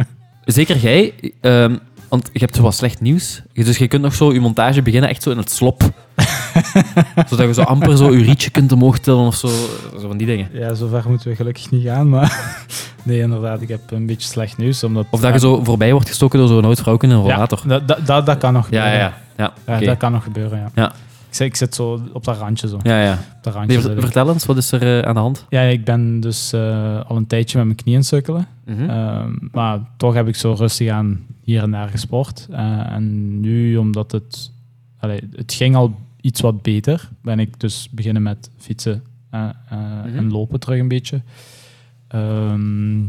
zeker jij, ehm, want je hebt zo wat slecht nieuws, dus je kunt nog zo je montage beginnen echt zo in het slop. Zodat je zo amper zo je rietje kunt omhoog tillen of zo, zo van die dingen. Ja, zover moeten we gelukkig niet gaan, maar nee, inderdaad, ik heb een beetje slecht nieuws. Omdat, Of dat je zo voorbij wordt gestoken door zo'n oud vrouw in een ja, rollator. dat, dat, dat, dat kan nog Ja, gebeuren. ja, ja. ja. Ja, dat kan nog gebeuren, ja. Ja. Ik, zit, ik zit zo op dat randje, zo. ja, ja. Op dat randje Nee, vertel eens, wat is er eh, aan de hand? Ja, ik ben dus eh, al een tijdje met mijn knieën sukkelen. Mhm. Ehm, maar toch heb ik zo rustig aan hier en daar gesport. Eh, en nu, omdat het... allee, het ging al iets wat beter, ben ik dus beginnen met fietsen Mhm. en lopen terug een beetje. Ehm,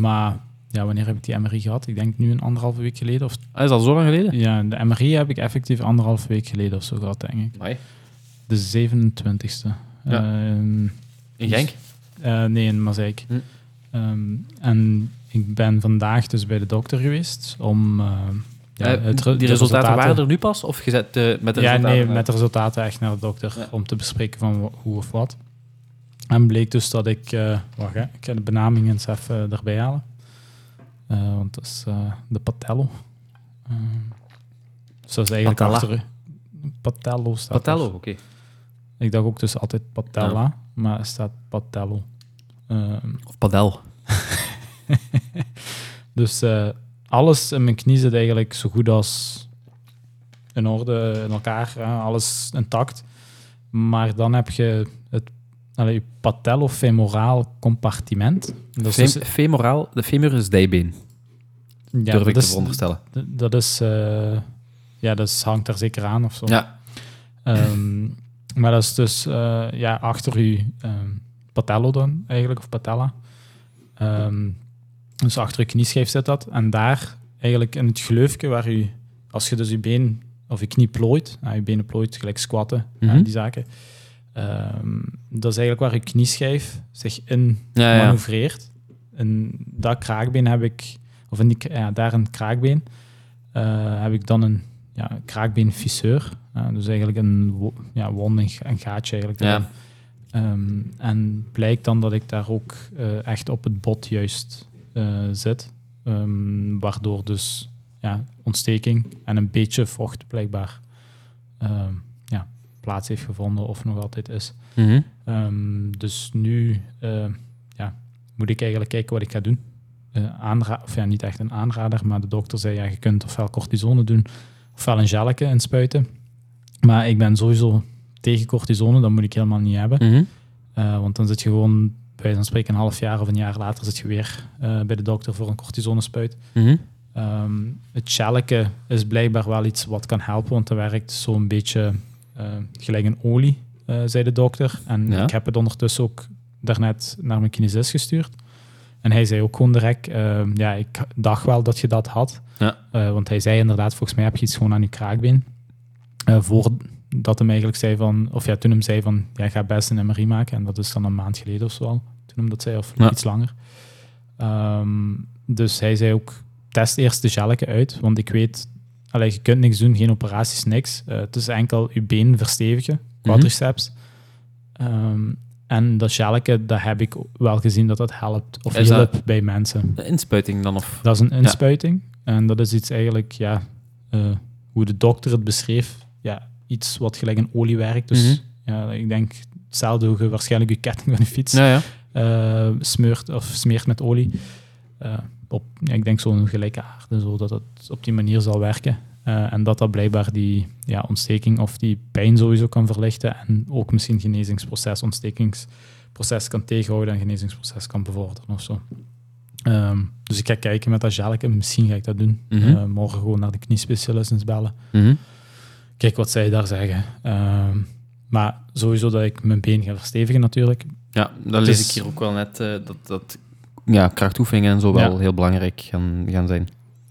maar ja, wanneer heb ik die MRI gehad? Ik denk nu een anderhalve week geleden. Of, Ah, is dat zo lang geleden? ja, de MRI heb ik effectief anderhalve week geleden of zo gehad, denk ik. Amai. De 27e. Ja. Ehm, In Genk? eh, nee, in Mazeik. Hm. Ehm, en ik ben vandaag dus bij de dokter geweest om... eh, ja, Eh, het die resultaten waren er nu pas? Of je zet eh, met de ja, resultaten? nee, met de resultaten echt naar de dokter Ja. om te bespreken van hoe of wat. En bleek dus dat ik... wacht, hè, ik ga de benaming eens even erbij halen. Eh, want dat is eh, de patello. Dus dat is eigenlijk Patella. achter... Patello staat. Patello, oké. Ik dacht ook dus altijd patella, maar er staat patello. Ehm, Of padel. Dus eh, alles in mijn knie zit eigenlijk zo goed als in orde in elkaar. alles intact. Maar dan heb je het allee, je patellofemoraal compartiment. Dat is, Fem- dus- femoraal, de femur is dijbeen, ja, durf ik te is, veronderstellen. dat is, eh, ja, dat is, hangt daar zeker aan of zo. Ja. Ehm, maar dat is dus eh, ja, achter je ehm, patello dan eigenlijk, of patella. Ehm, dus achter je knieschijf zit dat. En daar eigenlijk in het gleufje waar je, als je dus je been of je knie plooit, nou, je benen plooit, gelijk squatten, Mhm. en die zaken. Ehm, dat is eigenlijk waar je knieschijf zich in Ja, manoeuvreert. En dat kraakbeen heb ik, of in die, ja, daar een kraakbeen, eh, heb ik dan een ja, kraakbeenfisseur. Eh, dus eigenlijk een ja, wond, een, ga- een gaatje eigenlijk. Ja. Ehm, en blijkt dan dat ik daar ook eh, echt op het bot juist zit. Ehm, waardoor dus ja, ontsteking en een beetje vocht blijkbaar plaats heeft gevonden of nog altijd is. Mhm. Ehm, dus nu eh, ja, moet ik eigenlijk kijken wat ik ga doen. Aanra- of ja, niet echt een aanrader, maar de dokter zei ja, je kunt ofwel cortisone doen ofwel een gelletje inspuiten. Maar ik ben sowieso tegen cortisone, dat moet ik helemaal niet hebben. Mhm. Eh, want dan zit je gewoon, bij van spreken, een half jaar of een jaar later zit je weer bij de dokter voor een cortisonespuit. Ehm, het gelletje is blijkbaar wel iets wat kan helpen, want dat werkt zo'n beetje gelijk een olie, eh, zei de dokter. En Ja. ik heb het ondertussen ook daarnet naar mijn kinesist gestuurd. En hij zei ook gewoon direct, ehm, ja, ik dacht wel dat je dat had. Ja. Eh, want hij zei inderdaad, volgens mij heb je iets gewoon aan je kraakbeen. Eh, voordat hem eigenlijk zei van, of ja, toen hem zei van, ja, ga best een MRI maken. En dat is dan een maand geleden of zo al, toen hem dat zei, of Ja. iets langer. Ehm, dus hij zei ook, test eerst de gelletje uit, want ik weet, allee, je kunt niks doen, geen operaties, niks. Eh, het is enkel je been verstevigen, quadriceps. Ehm, en dat gelletje, dat heb ik wel gezien dat dat helpt, of Is dat- hielp bij mensen. De inspuiting dan, of... Dat is een inspuiting. En dat is iets eigenlijk, ja, eh, hoe de dokter het beschreef, ja, iets wat gelijk een olie werkt. Dus Mhm. ja, ik denk hetzelfde hoe je waarschijnlijk je ketting van de fiets Ja, ja. eh, smeurt of smeert met olie. Eh, op, ja, ik denk zo'n gelijke aarde, zodat het op die manier zal werken. Eh, en dat dat blijkbaar die ja, ontsteking of die pijn sowieso kan verlichten en ook misschien genezingsproces, ontstekingsproces kan tegenhouden en genezingsproces kan bevorderen of zo. Ehm, dus ik ga kijken met dat gelletje, misschien ga ik dat doen. Mhm. Eh, morgen gewoon naar de kniespecialist eens bellen. Mhm. Kijk wat zij daar zeggen. Ehm, maar sowieso dat ik mijn been ga verstevigen natuurlijk. Ja, dan lees Dus- ik hier ook wel net eh, dat, dat ja, krachtoefeningen en zo wel Ja. heel belangrijk gaan, gaan zijn.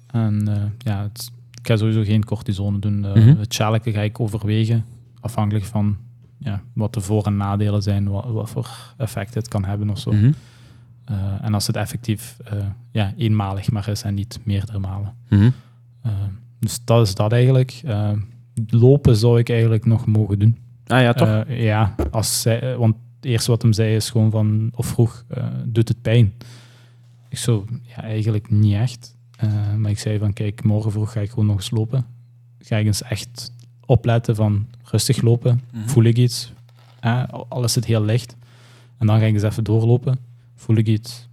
En eh, ja, het, ik ga sowieso geen cortisone doen. Eh, Mhm. Het gelletje ga ik overwegen, afhankelijk van ja, wat de voor- en nadelen zijn, wat, wat voor effect het kan hebben of zo. Mhm. Eh, en als het effectief eh, ja, eenmalig maar is en niet meerdere malen. Mhm. Eh, dus dat is dat eigenlijk. Eh, lopen zou ik eigenlijk nog mogen doen. Ah ja, toch? Eh, ja, als zij, eh, want het eerste wat hem zei is gewoon van, of vroeg, eh, doet het pijn? Ik zo, ja, eigenlijk niet echt. Eh, maar ik zei van, kijk, morgen vroeg ga ik gewoon nog eens lopen. Ga ik eens echt opletten van rustig lopen. Mhm. Voel ik iets? Eh, al is het heel licht. En dan ga ik eens even doorlopen. Voel ik iets?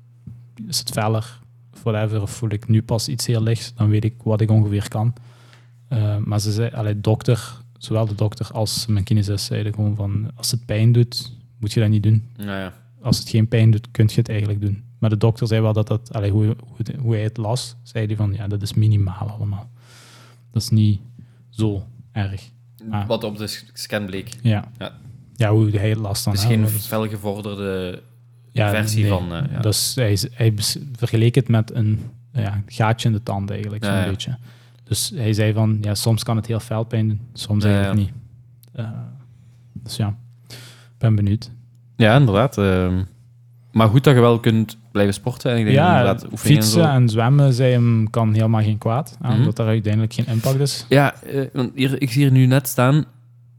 Is het feller? Of whatever. Of voel ik nu pas iets heel lichts? Dan weet ik wat ik ongeveer kan. Eh, maar ze zei, allee, dokter, zowel de dokter als mijn kinesist zeiden gewoon van, als het pijn doet, moet je dat niet doen. Nou ja. Als het geen pijn doet, kun je het eigenlijk doen. Maar de dokter zei wel dat dat, allee, hoe, hoe, hoe hij het las, zei hij van, ja, dat is minimaal allemaal. Dat is niet zo erg. Wat op de scan bleek. Ja. Ja. Ja, hoe hij het las dan. Het is hè, geen felgevorderde ja, versie nee. van... eh, ja. Dus hij, hij vergeleek het met een ja, gaatje in de tand eigenlijk, zo'n beetje. Dus hij zei van, ja, soms kan het heel fel pijn doen, soms eigenlijk niet. Eh, dus ja, ben benieuwd. Ja, inderdaad. ehm. maar goed dat je wel kunt blijven sporten. En ik denk ja, en fietsen en zwemmen, zei hem, kan helemaal geen kwaad, Mhm. omdat er uiteindelijk geen impact is. Ja, eh, want hier, ik zie hier nu net staan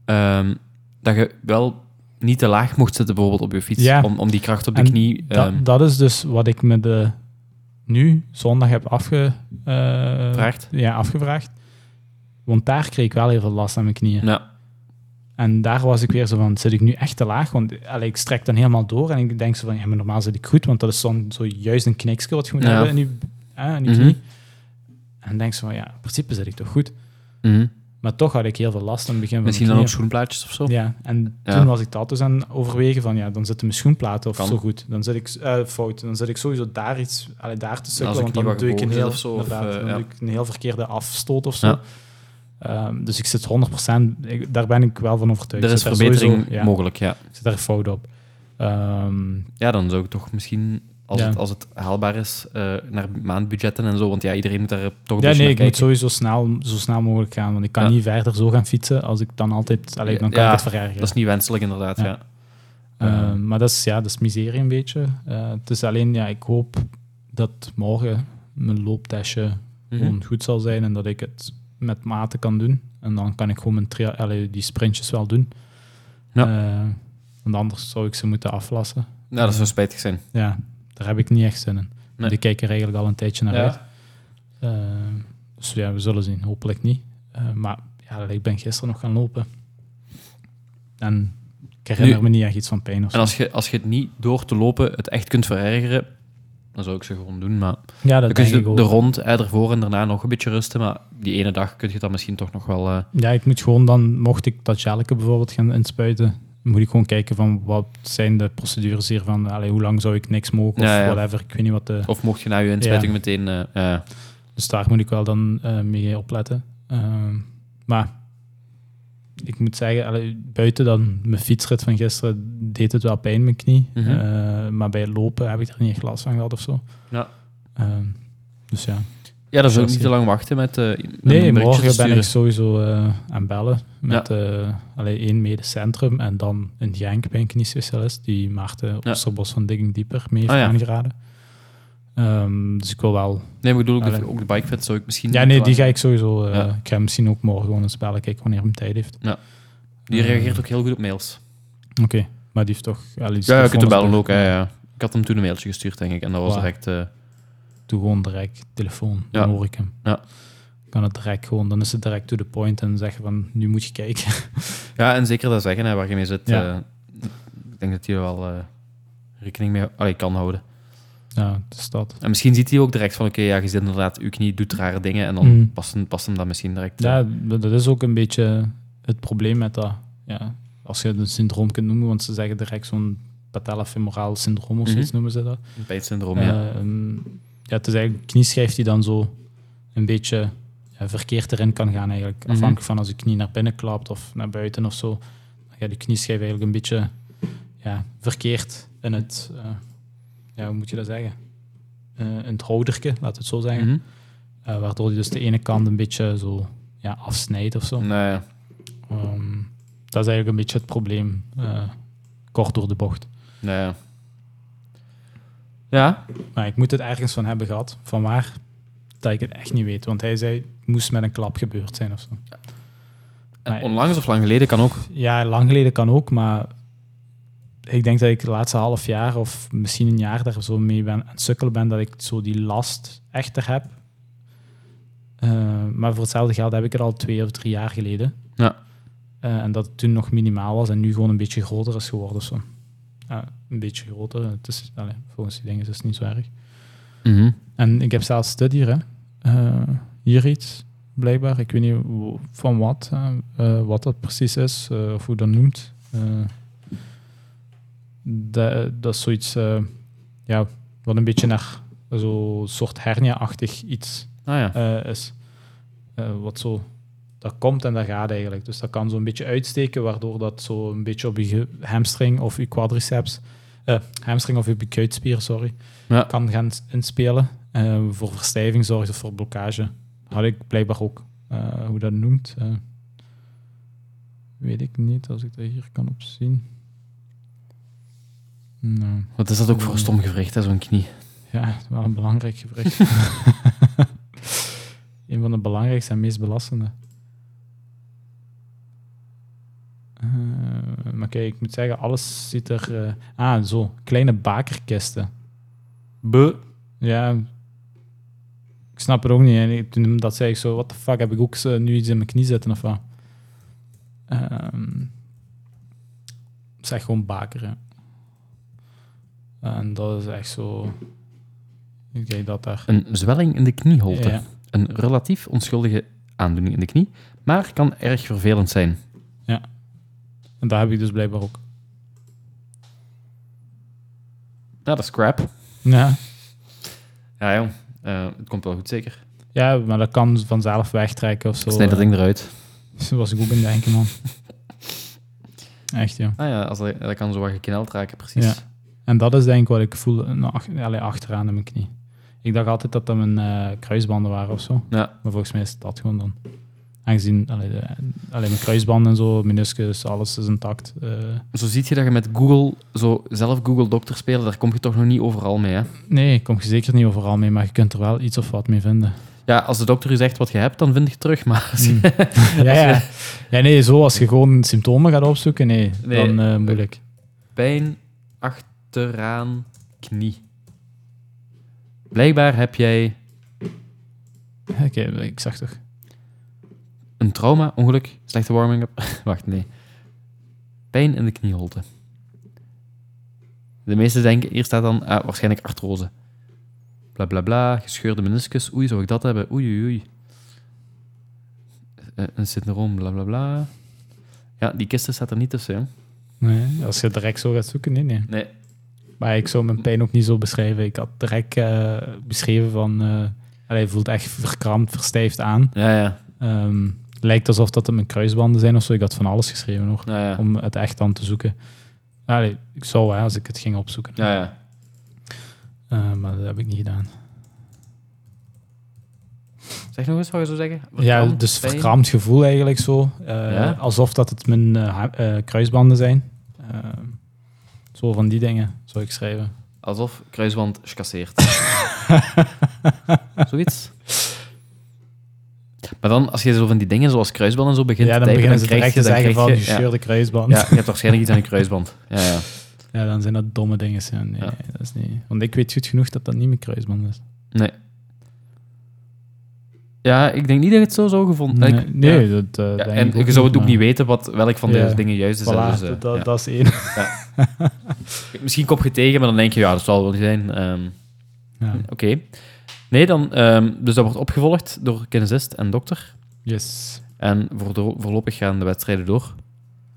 ehm, dat je wel niet te laag mocht zitten bijvoorbeeld op je fiets. Ja. Om, om die kracht op de En knie... Dat, ehm, dat is dus wat ik me de, nu, zondag, heb afge, eh, ja, afgevraagd. Want daar kreeg ik wel heel veel last aan mijn knieën. ja. En daar was ik weer zo van, zit ik nu echt te laag? Want allee, ik strek dan helemaal door en ik denk zo van, ja, maar normaal zit ik goed, want dat is dan zo juist een knikske wat je moet Ja. hebben in je, eh, in je Mhm. En denk zo van, ja, in principe zit ik toch goed. Mhm. Maar toch had ik heel veel last aan het begin van Misschien dan knieën. schoenplaatjes of zo? Ja, en Ja. toen was ik dat dus aan het overwegen van, ja, dan zitten mijn schoenplaten of Kan. zo goed. Dan zit ik, eh, fout, dan zit ik sowieso daar iets, allee, daar te sukkelen, want dan doe ik een heel, of zo, of, eh, dan ja. doe ik een heel verkeerde afstoot of zo. Ehm, dus ik zit 100%, ik, daar ben ik wel van overtuigd. Er is verbetering sowieso- ja, mogelijk, ja. Ik zit daar fout op. Ehm, Ja, dan zou ik toch misschien, als, Ja. het, als het haalbaar is, eh, naar maandbudgetten en zo, want ja, iedereen moet daar toch een ja, nee, ik moet sowieso snel, zo snel mogelijk gaan, want ik kan Ja. niet verder zo gaan fietsen als ik dan altijd, allee, dan kan ik het verergeren. Dat is niet wenselijk, inderdaad, Ja. ja. Ehm, maar dat is, ja, dat is miserie een beetje. Eh, het is alleen, ja, ik hoop dat morgen mijn looptestje Mhm. gewoon goed zal zijn en dat ik het met mate kan doen. En dan kan ik gewoon mijn allee, die sprintjes wel doen. Ja. Eh, want anders zou ik ze moeten aflassen. Ja, dat zou spijtig zijn. Ja, daar heb ik niet echt zin in. Nee. Ik kijk er eigenlijk al een tijdje naar Ja. uit. Eh, dus ja, we zullen zien. Hopelijk niet. Eh, maar ja, ik ben gisteren nog gaan lopen. En ik herinner Nu- me niet echt iets van pijn of zo. En als je, als je het niet door te lopen het echt kunt verergeren, dan zou ik ze gewoon doen. Maar ja, dat dan kun je de, de rond ervoor en daarna nog een beetje rusten. Maar die ene dag kun je dat misschien toch nog wel... eh, Ja, ik moet gewoon dan, mocht ik dat gelke bijvoorbeeld gaan inspuiten, moet ik gewoon kijken van wat zijn de procedures hiervan. Allee, hoe lang zou ik niks mogen of Ja, whatever. Ik weet niet wat de... of mocht je na je inspuiting meteen... eh. Dus daar moet ik wel dan eh, mee opletten. Ehm, maar ik moet zeggen, allee, buiten dan mijn fietsrit van gisteren deed het wel pijn, mijn knie. Mhm. Eh, maar bij het lopen heb ik er niet echt last van gehad of zo. Ja. Ehm, dus ja. ja, dat is ook niet te lang wachten met, met Nee, morgen ben ik sowieso eh, aan bellen met eh allee, één medecentrum en dan een Genk bij een kniespecialist die Maarten Ja. Oosterbos van Digging Dieper mee heeft Ah, ja. aangeraden. Ehm, dus ik wil wel... Nee, maar ik bedoel, ook de, Allee. ook de bikefit zou ik misschien... Ja, nee, die ga ik sowieso... eh, Ja. Ik ga misschien ook morgen gewoon eens bellen, kijken wanneer hij tijd heeft. Die Eh, reageert ook heel goed op mails. Oké, maar die heeft toch... Ja, die Ja, je kunt hem bellen ook. Hè, ja. Ik had hem toen een mailtje gestuurd, denk ik. En dat was direct... eh, Doe gewoon direct telefoon, Ja. dan hoor ik hem. Ja. Kan het direct gewoon, dan is het direct to the point en zeggen van, nu moet je kijken. Ja, en zeker dat zeggen hè, waar je mee zit. Ja. eh, ik denk dat hij er wel eh, rekening mee allee, kan houden. Ja, het is dat. En misschien ziet hij ook direct van, oké, ja, je zit inderdaad, je knie doet rare dingen. En dan past, hem, past hem dat misschien direct. eh. Ja, dat dat is ook een beetje het probleem met dat. Ja, als je het een syndroom kunt noemen, want ze zeggen direct zo'n patellofemoraal syndroom of Mhm. zoiets noemen ze dat. Een ja. Eh, ehm, ja, het is eigenlijk een knieschijf die dan zo een beetje ja, verkeerd erin kan gaan eigenlijk. Mhm. Afhankelijk van als je knie naar binnen klapt of naar buiten of zo. Dan gaat je knieschijf eigenlijk een beetje ja, verkeerd in het, eh, ja, hoe moet je dat zeggen? Eh, in het houderke, laat het zo zeggen. Mhm. Eh, waardoor je dus de ene kant een beetje zo ja, afsnijdt of zo. Ja. Ehm, dat is eigenlijk een beetje het probleem. eh, kort door de bocht. Ja. Maar ik moet het ergens van hebben gehad. Van waar? Dat ik het echt niet weet. Want hij zei, het moest met een klap gebeurd zijn of zo. Maar- Onlangs of lang geleden kan ook. Ja, lang geleden kan ook, maar ik denk dat ik het laatste half jaar of misschien een jaar daar zo mee ben, aan het sukkelen ben, dat ik zo die last echter heb. Eh, maar voor hetzelfde geld heb ik het al twee of drie jaar geleden. Ja. Eh, en dat het toen nog minimaal was en nu gewoon een beetje groter is geworden. Zo. Een beetje groter. Het is, volgens die dingen is het niet zo erg. Mhm. En ik heb zelfs studie, hè. Eh, hier iets, blijkbaar. Ik weet niet van wat, wat dat precies is, of hoe dat noemt. Dat, dat is zoiets, eh, ja, wat een beetje naar zo'n soort hernia-achtig iets Ah ja. eh, is. Eh, wat zo, dat komt en dat gaat eigenlijk. Dus dat kan zo een beetje uitsteken, waardoor dat zo een beetje op je hamstring of je quadriceps, hamstring of je kuitspier, sorry, Ja. kan gaan inspelen. Voor verstijving zorgt of voor blokkage. Had ik blijkbaar ook. Hoe dat noemt, weet ik niet, als ik dat hier kan opzien. Nou, Wat is dat ook voor een stom gewricht, hè, zo'n knie? ja, wel een belangrijk gewricht. een van de belangrijkste en meest belastende. Eh, maar kijk, ik moet zeggen, alles ziet er... eh, ah, zo, kleine bakerkisten. Be. Ja, ik snap het ook niet. En toen dat zei ik zo, what the fuck, heb ik ook zo nu iets in mijn knie zitten of wat? Ehm zeg gewoon bakeren. En dat is echt zo... Kijk, dat daar. Een zwelling in de knieholte. Ja. Een relatief onschuldige aandoening in de knie, maar kan erg vervelend zijn. En dat heb ik dus blijkbaar ook. Ja, dat is crap. Ja. Ja, jong. Eh, het komt wel goed, zeker. ja, maar dat kan vanzelf wegtrekken of zo. Snijd dat ding eruit. Zo was ik ook in denken, man. Echt, ja. Ah ja, als dat, dat kan zo wat gekneld raken, precies. Ja. En dat is denk ik wat ik voel nou, ach- allee, achteraan in mijn knie. Ik dacht altijd dat dat mijn eh, kruisbanden waren of zo. Ja. Maar volgens mij is dat gewoon dan. Aangezien allee, de, allee, mijn kruisbanden en zo, meniscus, alles is intact. eh. Zo ziet je dat je met Google, zo zelf Google Dokter spelen, daar kom je toch nog niet overal mee, hè? nee, kom je zeker niet overal mee, maar je kunt er wel iets of wat mee vinden. Ja, als de dokter u zegt wat je hebt, dan vind je het terug, maar... als je- Mm. ja, ja. ja, nee, zo als je gewoon symptomen gaat opzoeken, nee, Nee. dan eh, moeilijk. Pijn achteraan knie. Blijkbaar heb jij Oké, ik zag toch. een trauma, ongeluk, slechte warming-up. Wacht, nee. Pijn in de knieholte. De meesten denken, hier staat dan ah, waarschijnlijk artrose. Bla bla bla, gescheurde meniscus. Oei, zou ik dat hebben? Oei, oei, oei. Eh, Een syndroom, bla bla bla. Ja, die kisten staat er niet tussen, hè? Nee, als je direct zo gaat zoeken, nee, nee. Nee. Maar ik zou mijn pijn ook niet zo beschrijven. Ik had direct eh, beschreven van... eh allee, je voelt echt verkrampt, verstijfd aan. Ja, ja. Ehm, lijkt alsof dat het mijn kruisbanden zijn of zo. Ik had van alles geschreven nog, Ja, ja. om het echt aan te zoeken. Allee, ik zou hè, als ik het ging opzoeken. Ja, ja. Eh, maar dat heb ik niet gedaan. Zeg nog eens wat je zou zeggen. ja, dus pijn? verkrampt gevoel eigenlijk zo. Eh, Ja? Alsof dat het mijn eh, eh, kruisbanden zijn. Zo van die dingen zou ik schrijven. Alsof kruisband scasseert. Zoiets. Maar dan, als je zo van die dingen zoals kruisband en zo begint ja, te dan typen, beginnen ze krijg direct te je- dan zeggen van je- ja. gescheurde kruisband. Ja, je hebt waarschijnlijk iets aan een kruisband. Ja, ja. Ja, dan zijn dat domme dingen. Ja, nee, Ja. dat is niet. Want ik weet goed genoeg dat dat niet mijn kruisband is. Nee. Ja, ik denk niet dat je het zo zou gevonden Nee, ik- nee ja. dat eh, Ja, denk en ik ook je zou het ook niet weten wat, welk van deze dingen juist is. Voilà, dus, eh, dat, dat, is één. Misschien kop je tegen, maar dan denk je, ja, dat zal wel niet zijn. Ehm, Ja. Oké. Nee, dan, ehm, dus dat wordt opgevolgd door kinesist en dokter. Yes. En voor de, voorlopig gaan de wedstrijden door.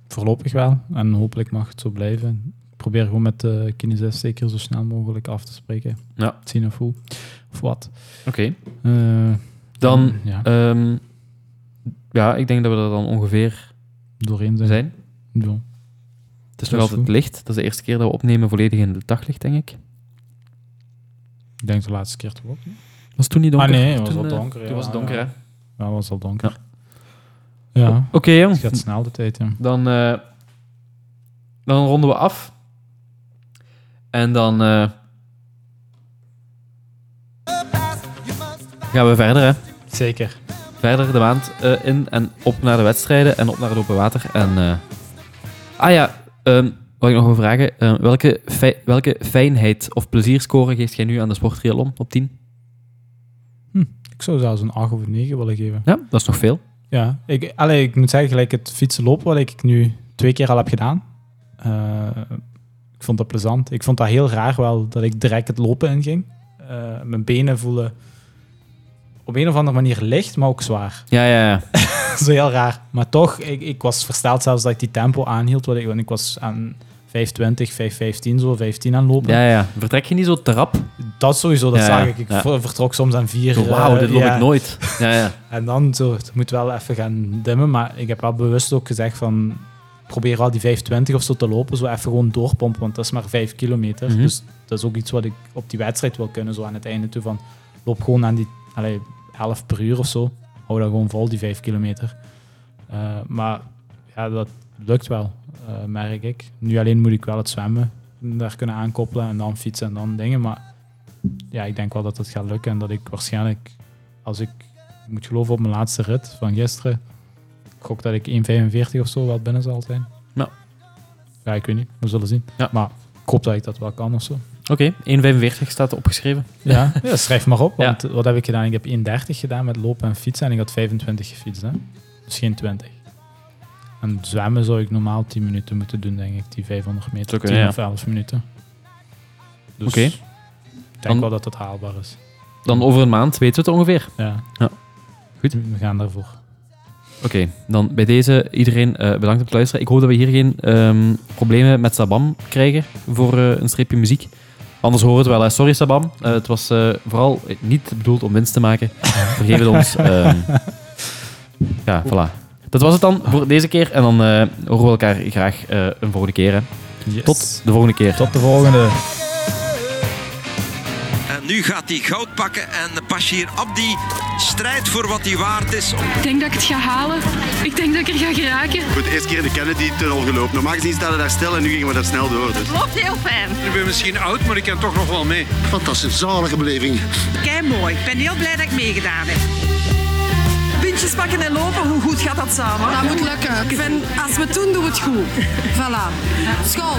Voorlopig wel. En hopelijk mag het zo blijven. Ik probeer gewoon met de kinesist zeker zo snel mogelijk af te spreken. Ja. Zien of hoe. Of wat. Oké. Eh, Dan, Ja, ehm, ja, ik denk dat we er dan ongeveer doorheen zijn. zijn. Ja. Het is nog altijd goed. licht. Dat is de eerste keer dat we opnemen volledig in het daglicht, denk ik. Ik denk de laatste keer toch ook. Was toen niet donker? Ah nee, het was Toen, al eh, donker. Toen ja. was het donker, hè? Ja, het was al donker. Ja, Oké, jong. het gaat snel de tijd, ja. Dan, eh, dan ronden we af. En dan eh, gaan we verder, hè. Zeker. verder de maand eh, in en op naar de wedstrijden en op naar het open water. En, eh, ah ja, ehm, wat ik nog wil vragen. eh, welke, welke fijnheid of plezierscore geeft jij nu aan de sporttriathlon op 10? Ik zou zelfs een 8 of een 9 willen geven. Ja, dat is nog veel. Ja, ik, allee, ik moet zeggen, gelijk het fietsen lopen, wat ik nu twee keer al heb gedaan. eh, ik vond dat plezant. Ik vond dat heel raar wel, dat ik direct het lopen inging. Mijn benen voelen op een of andere manier licht, maar ook zwaar. Ja, ja, ja. is heel raar. Maar toch, ik, ik was versteld zelfs dat ik die tempo aanhield. Want ik, want ik was aan 5.20, 5.15, zo 15 aan lopen. ja, ja. Vertrek je niet zo te rap? Dat sowieso, dat Ja, zag ik. Ik ja. vertrok soms aan 4. Zo, Wauw, dit loop ik nooit. Ja, ja. En dan zo, het moet wel even gaan dimmen. Maar ik heb wel bewust ook gezegd van... Probeer wel die 5.20 of zo te lopen. Zo even gewoon doorpompen, want dat is maar 5 kilometer. Mhm. Dus dat is ook iets wat ik op die wedstrijd wil kunnen. Zo aan het einde toe van... Loop gewoon aan die allee, 11 per uur of zo. Hou dat gewoon vol, die 5 kilometer. Eh, maar ja, dat lukt wel, eh, merk ik. Nu alleen moet ik wel het zwemmen daar kunnen aankoppelen. En dan fietsen en dan dingen. Maar ja, ik denk wel dat het gaat lukken. En dat ik waarschijnlijk, als ik moet geloven op mijn laatste rit van gisteren, ik gok dat ik 1,45 of zo wel binnen zal zijn. Ja. Ja, ik weet niet. We zullen zien. Ja. Maar ik hoop dat ik dat wel kan of zo. Oké, 1,45 staat opgeschreven. Ja, ja schrijf maar op. Ja. Want wat heb ik gedaan? Ik heb 1,30 gedaan met lopen en fietsen en ik had 25 gefietst. Hè? Dus geen 20. En zwemmen zou ik normaal 10 minuten moeten doen, denk ik. Die 500 meter, Zou 10 kunnen, of 11 minuten. Dus Oké. ik denk Dan- wel dat het haalbaar is. Dan over een maand weten we het ongeveer. Ja. Ja. Goed. We gaan daarvoor. Oké, dan bij deze iedereen eh, bedankt om het luisteren. Ik hoop dat we hier geen ehm, problemen met Sabam krijgen voor eh, een streepje muziek. Anders horen we het wel. hè. Sorry Sabam, Eh, het was eh, vooral niet bedoeld om winst te maken. Vergeef het ons. Ehm, ja, voilà. Dat was het dan voor deze keer. En dan eh, horen we elkaar graag een volgende keer. Hè. Yes. Tot de volgende keer. Tot de volgende. Nu gaat hij goud pakken en Bashir Abdi strijdt voor wat hij waard is. Ik denk dat ik het ga halen. Ik denk dat ik er ga geraken. Voor de eerste keer in de Kennedy-tunnel gelopen. Normaal gezien staan we daar stil en nu gingen we daar snel door. Dus. Loopt heel fijn. Ik ben misschien oud, maar ik kan toch nog wel mee. Fantastisch, zalige beleving. Kei mooi. Ik ben heel blij dat ik meegedaan heb. Pintjes pakken en lopen, hoe goed gaat dat samen? Dat moet lukken. Ik vind, als we het doen, doen we het goed. Voilà. School.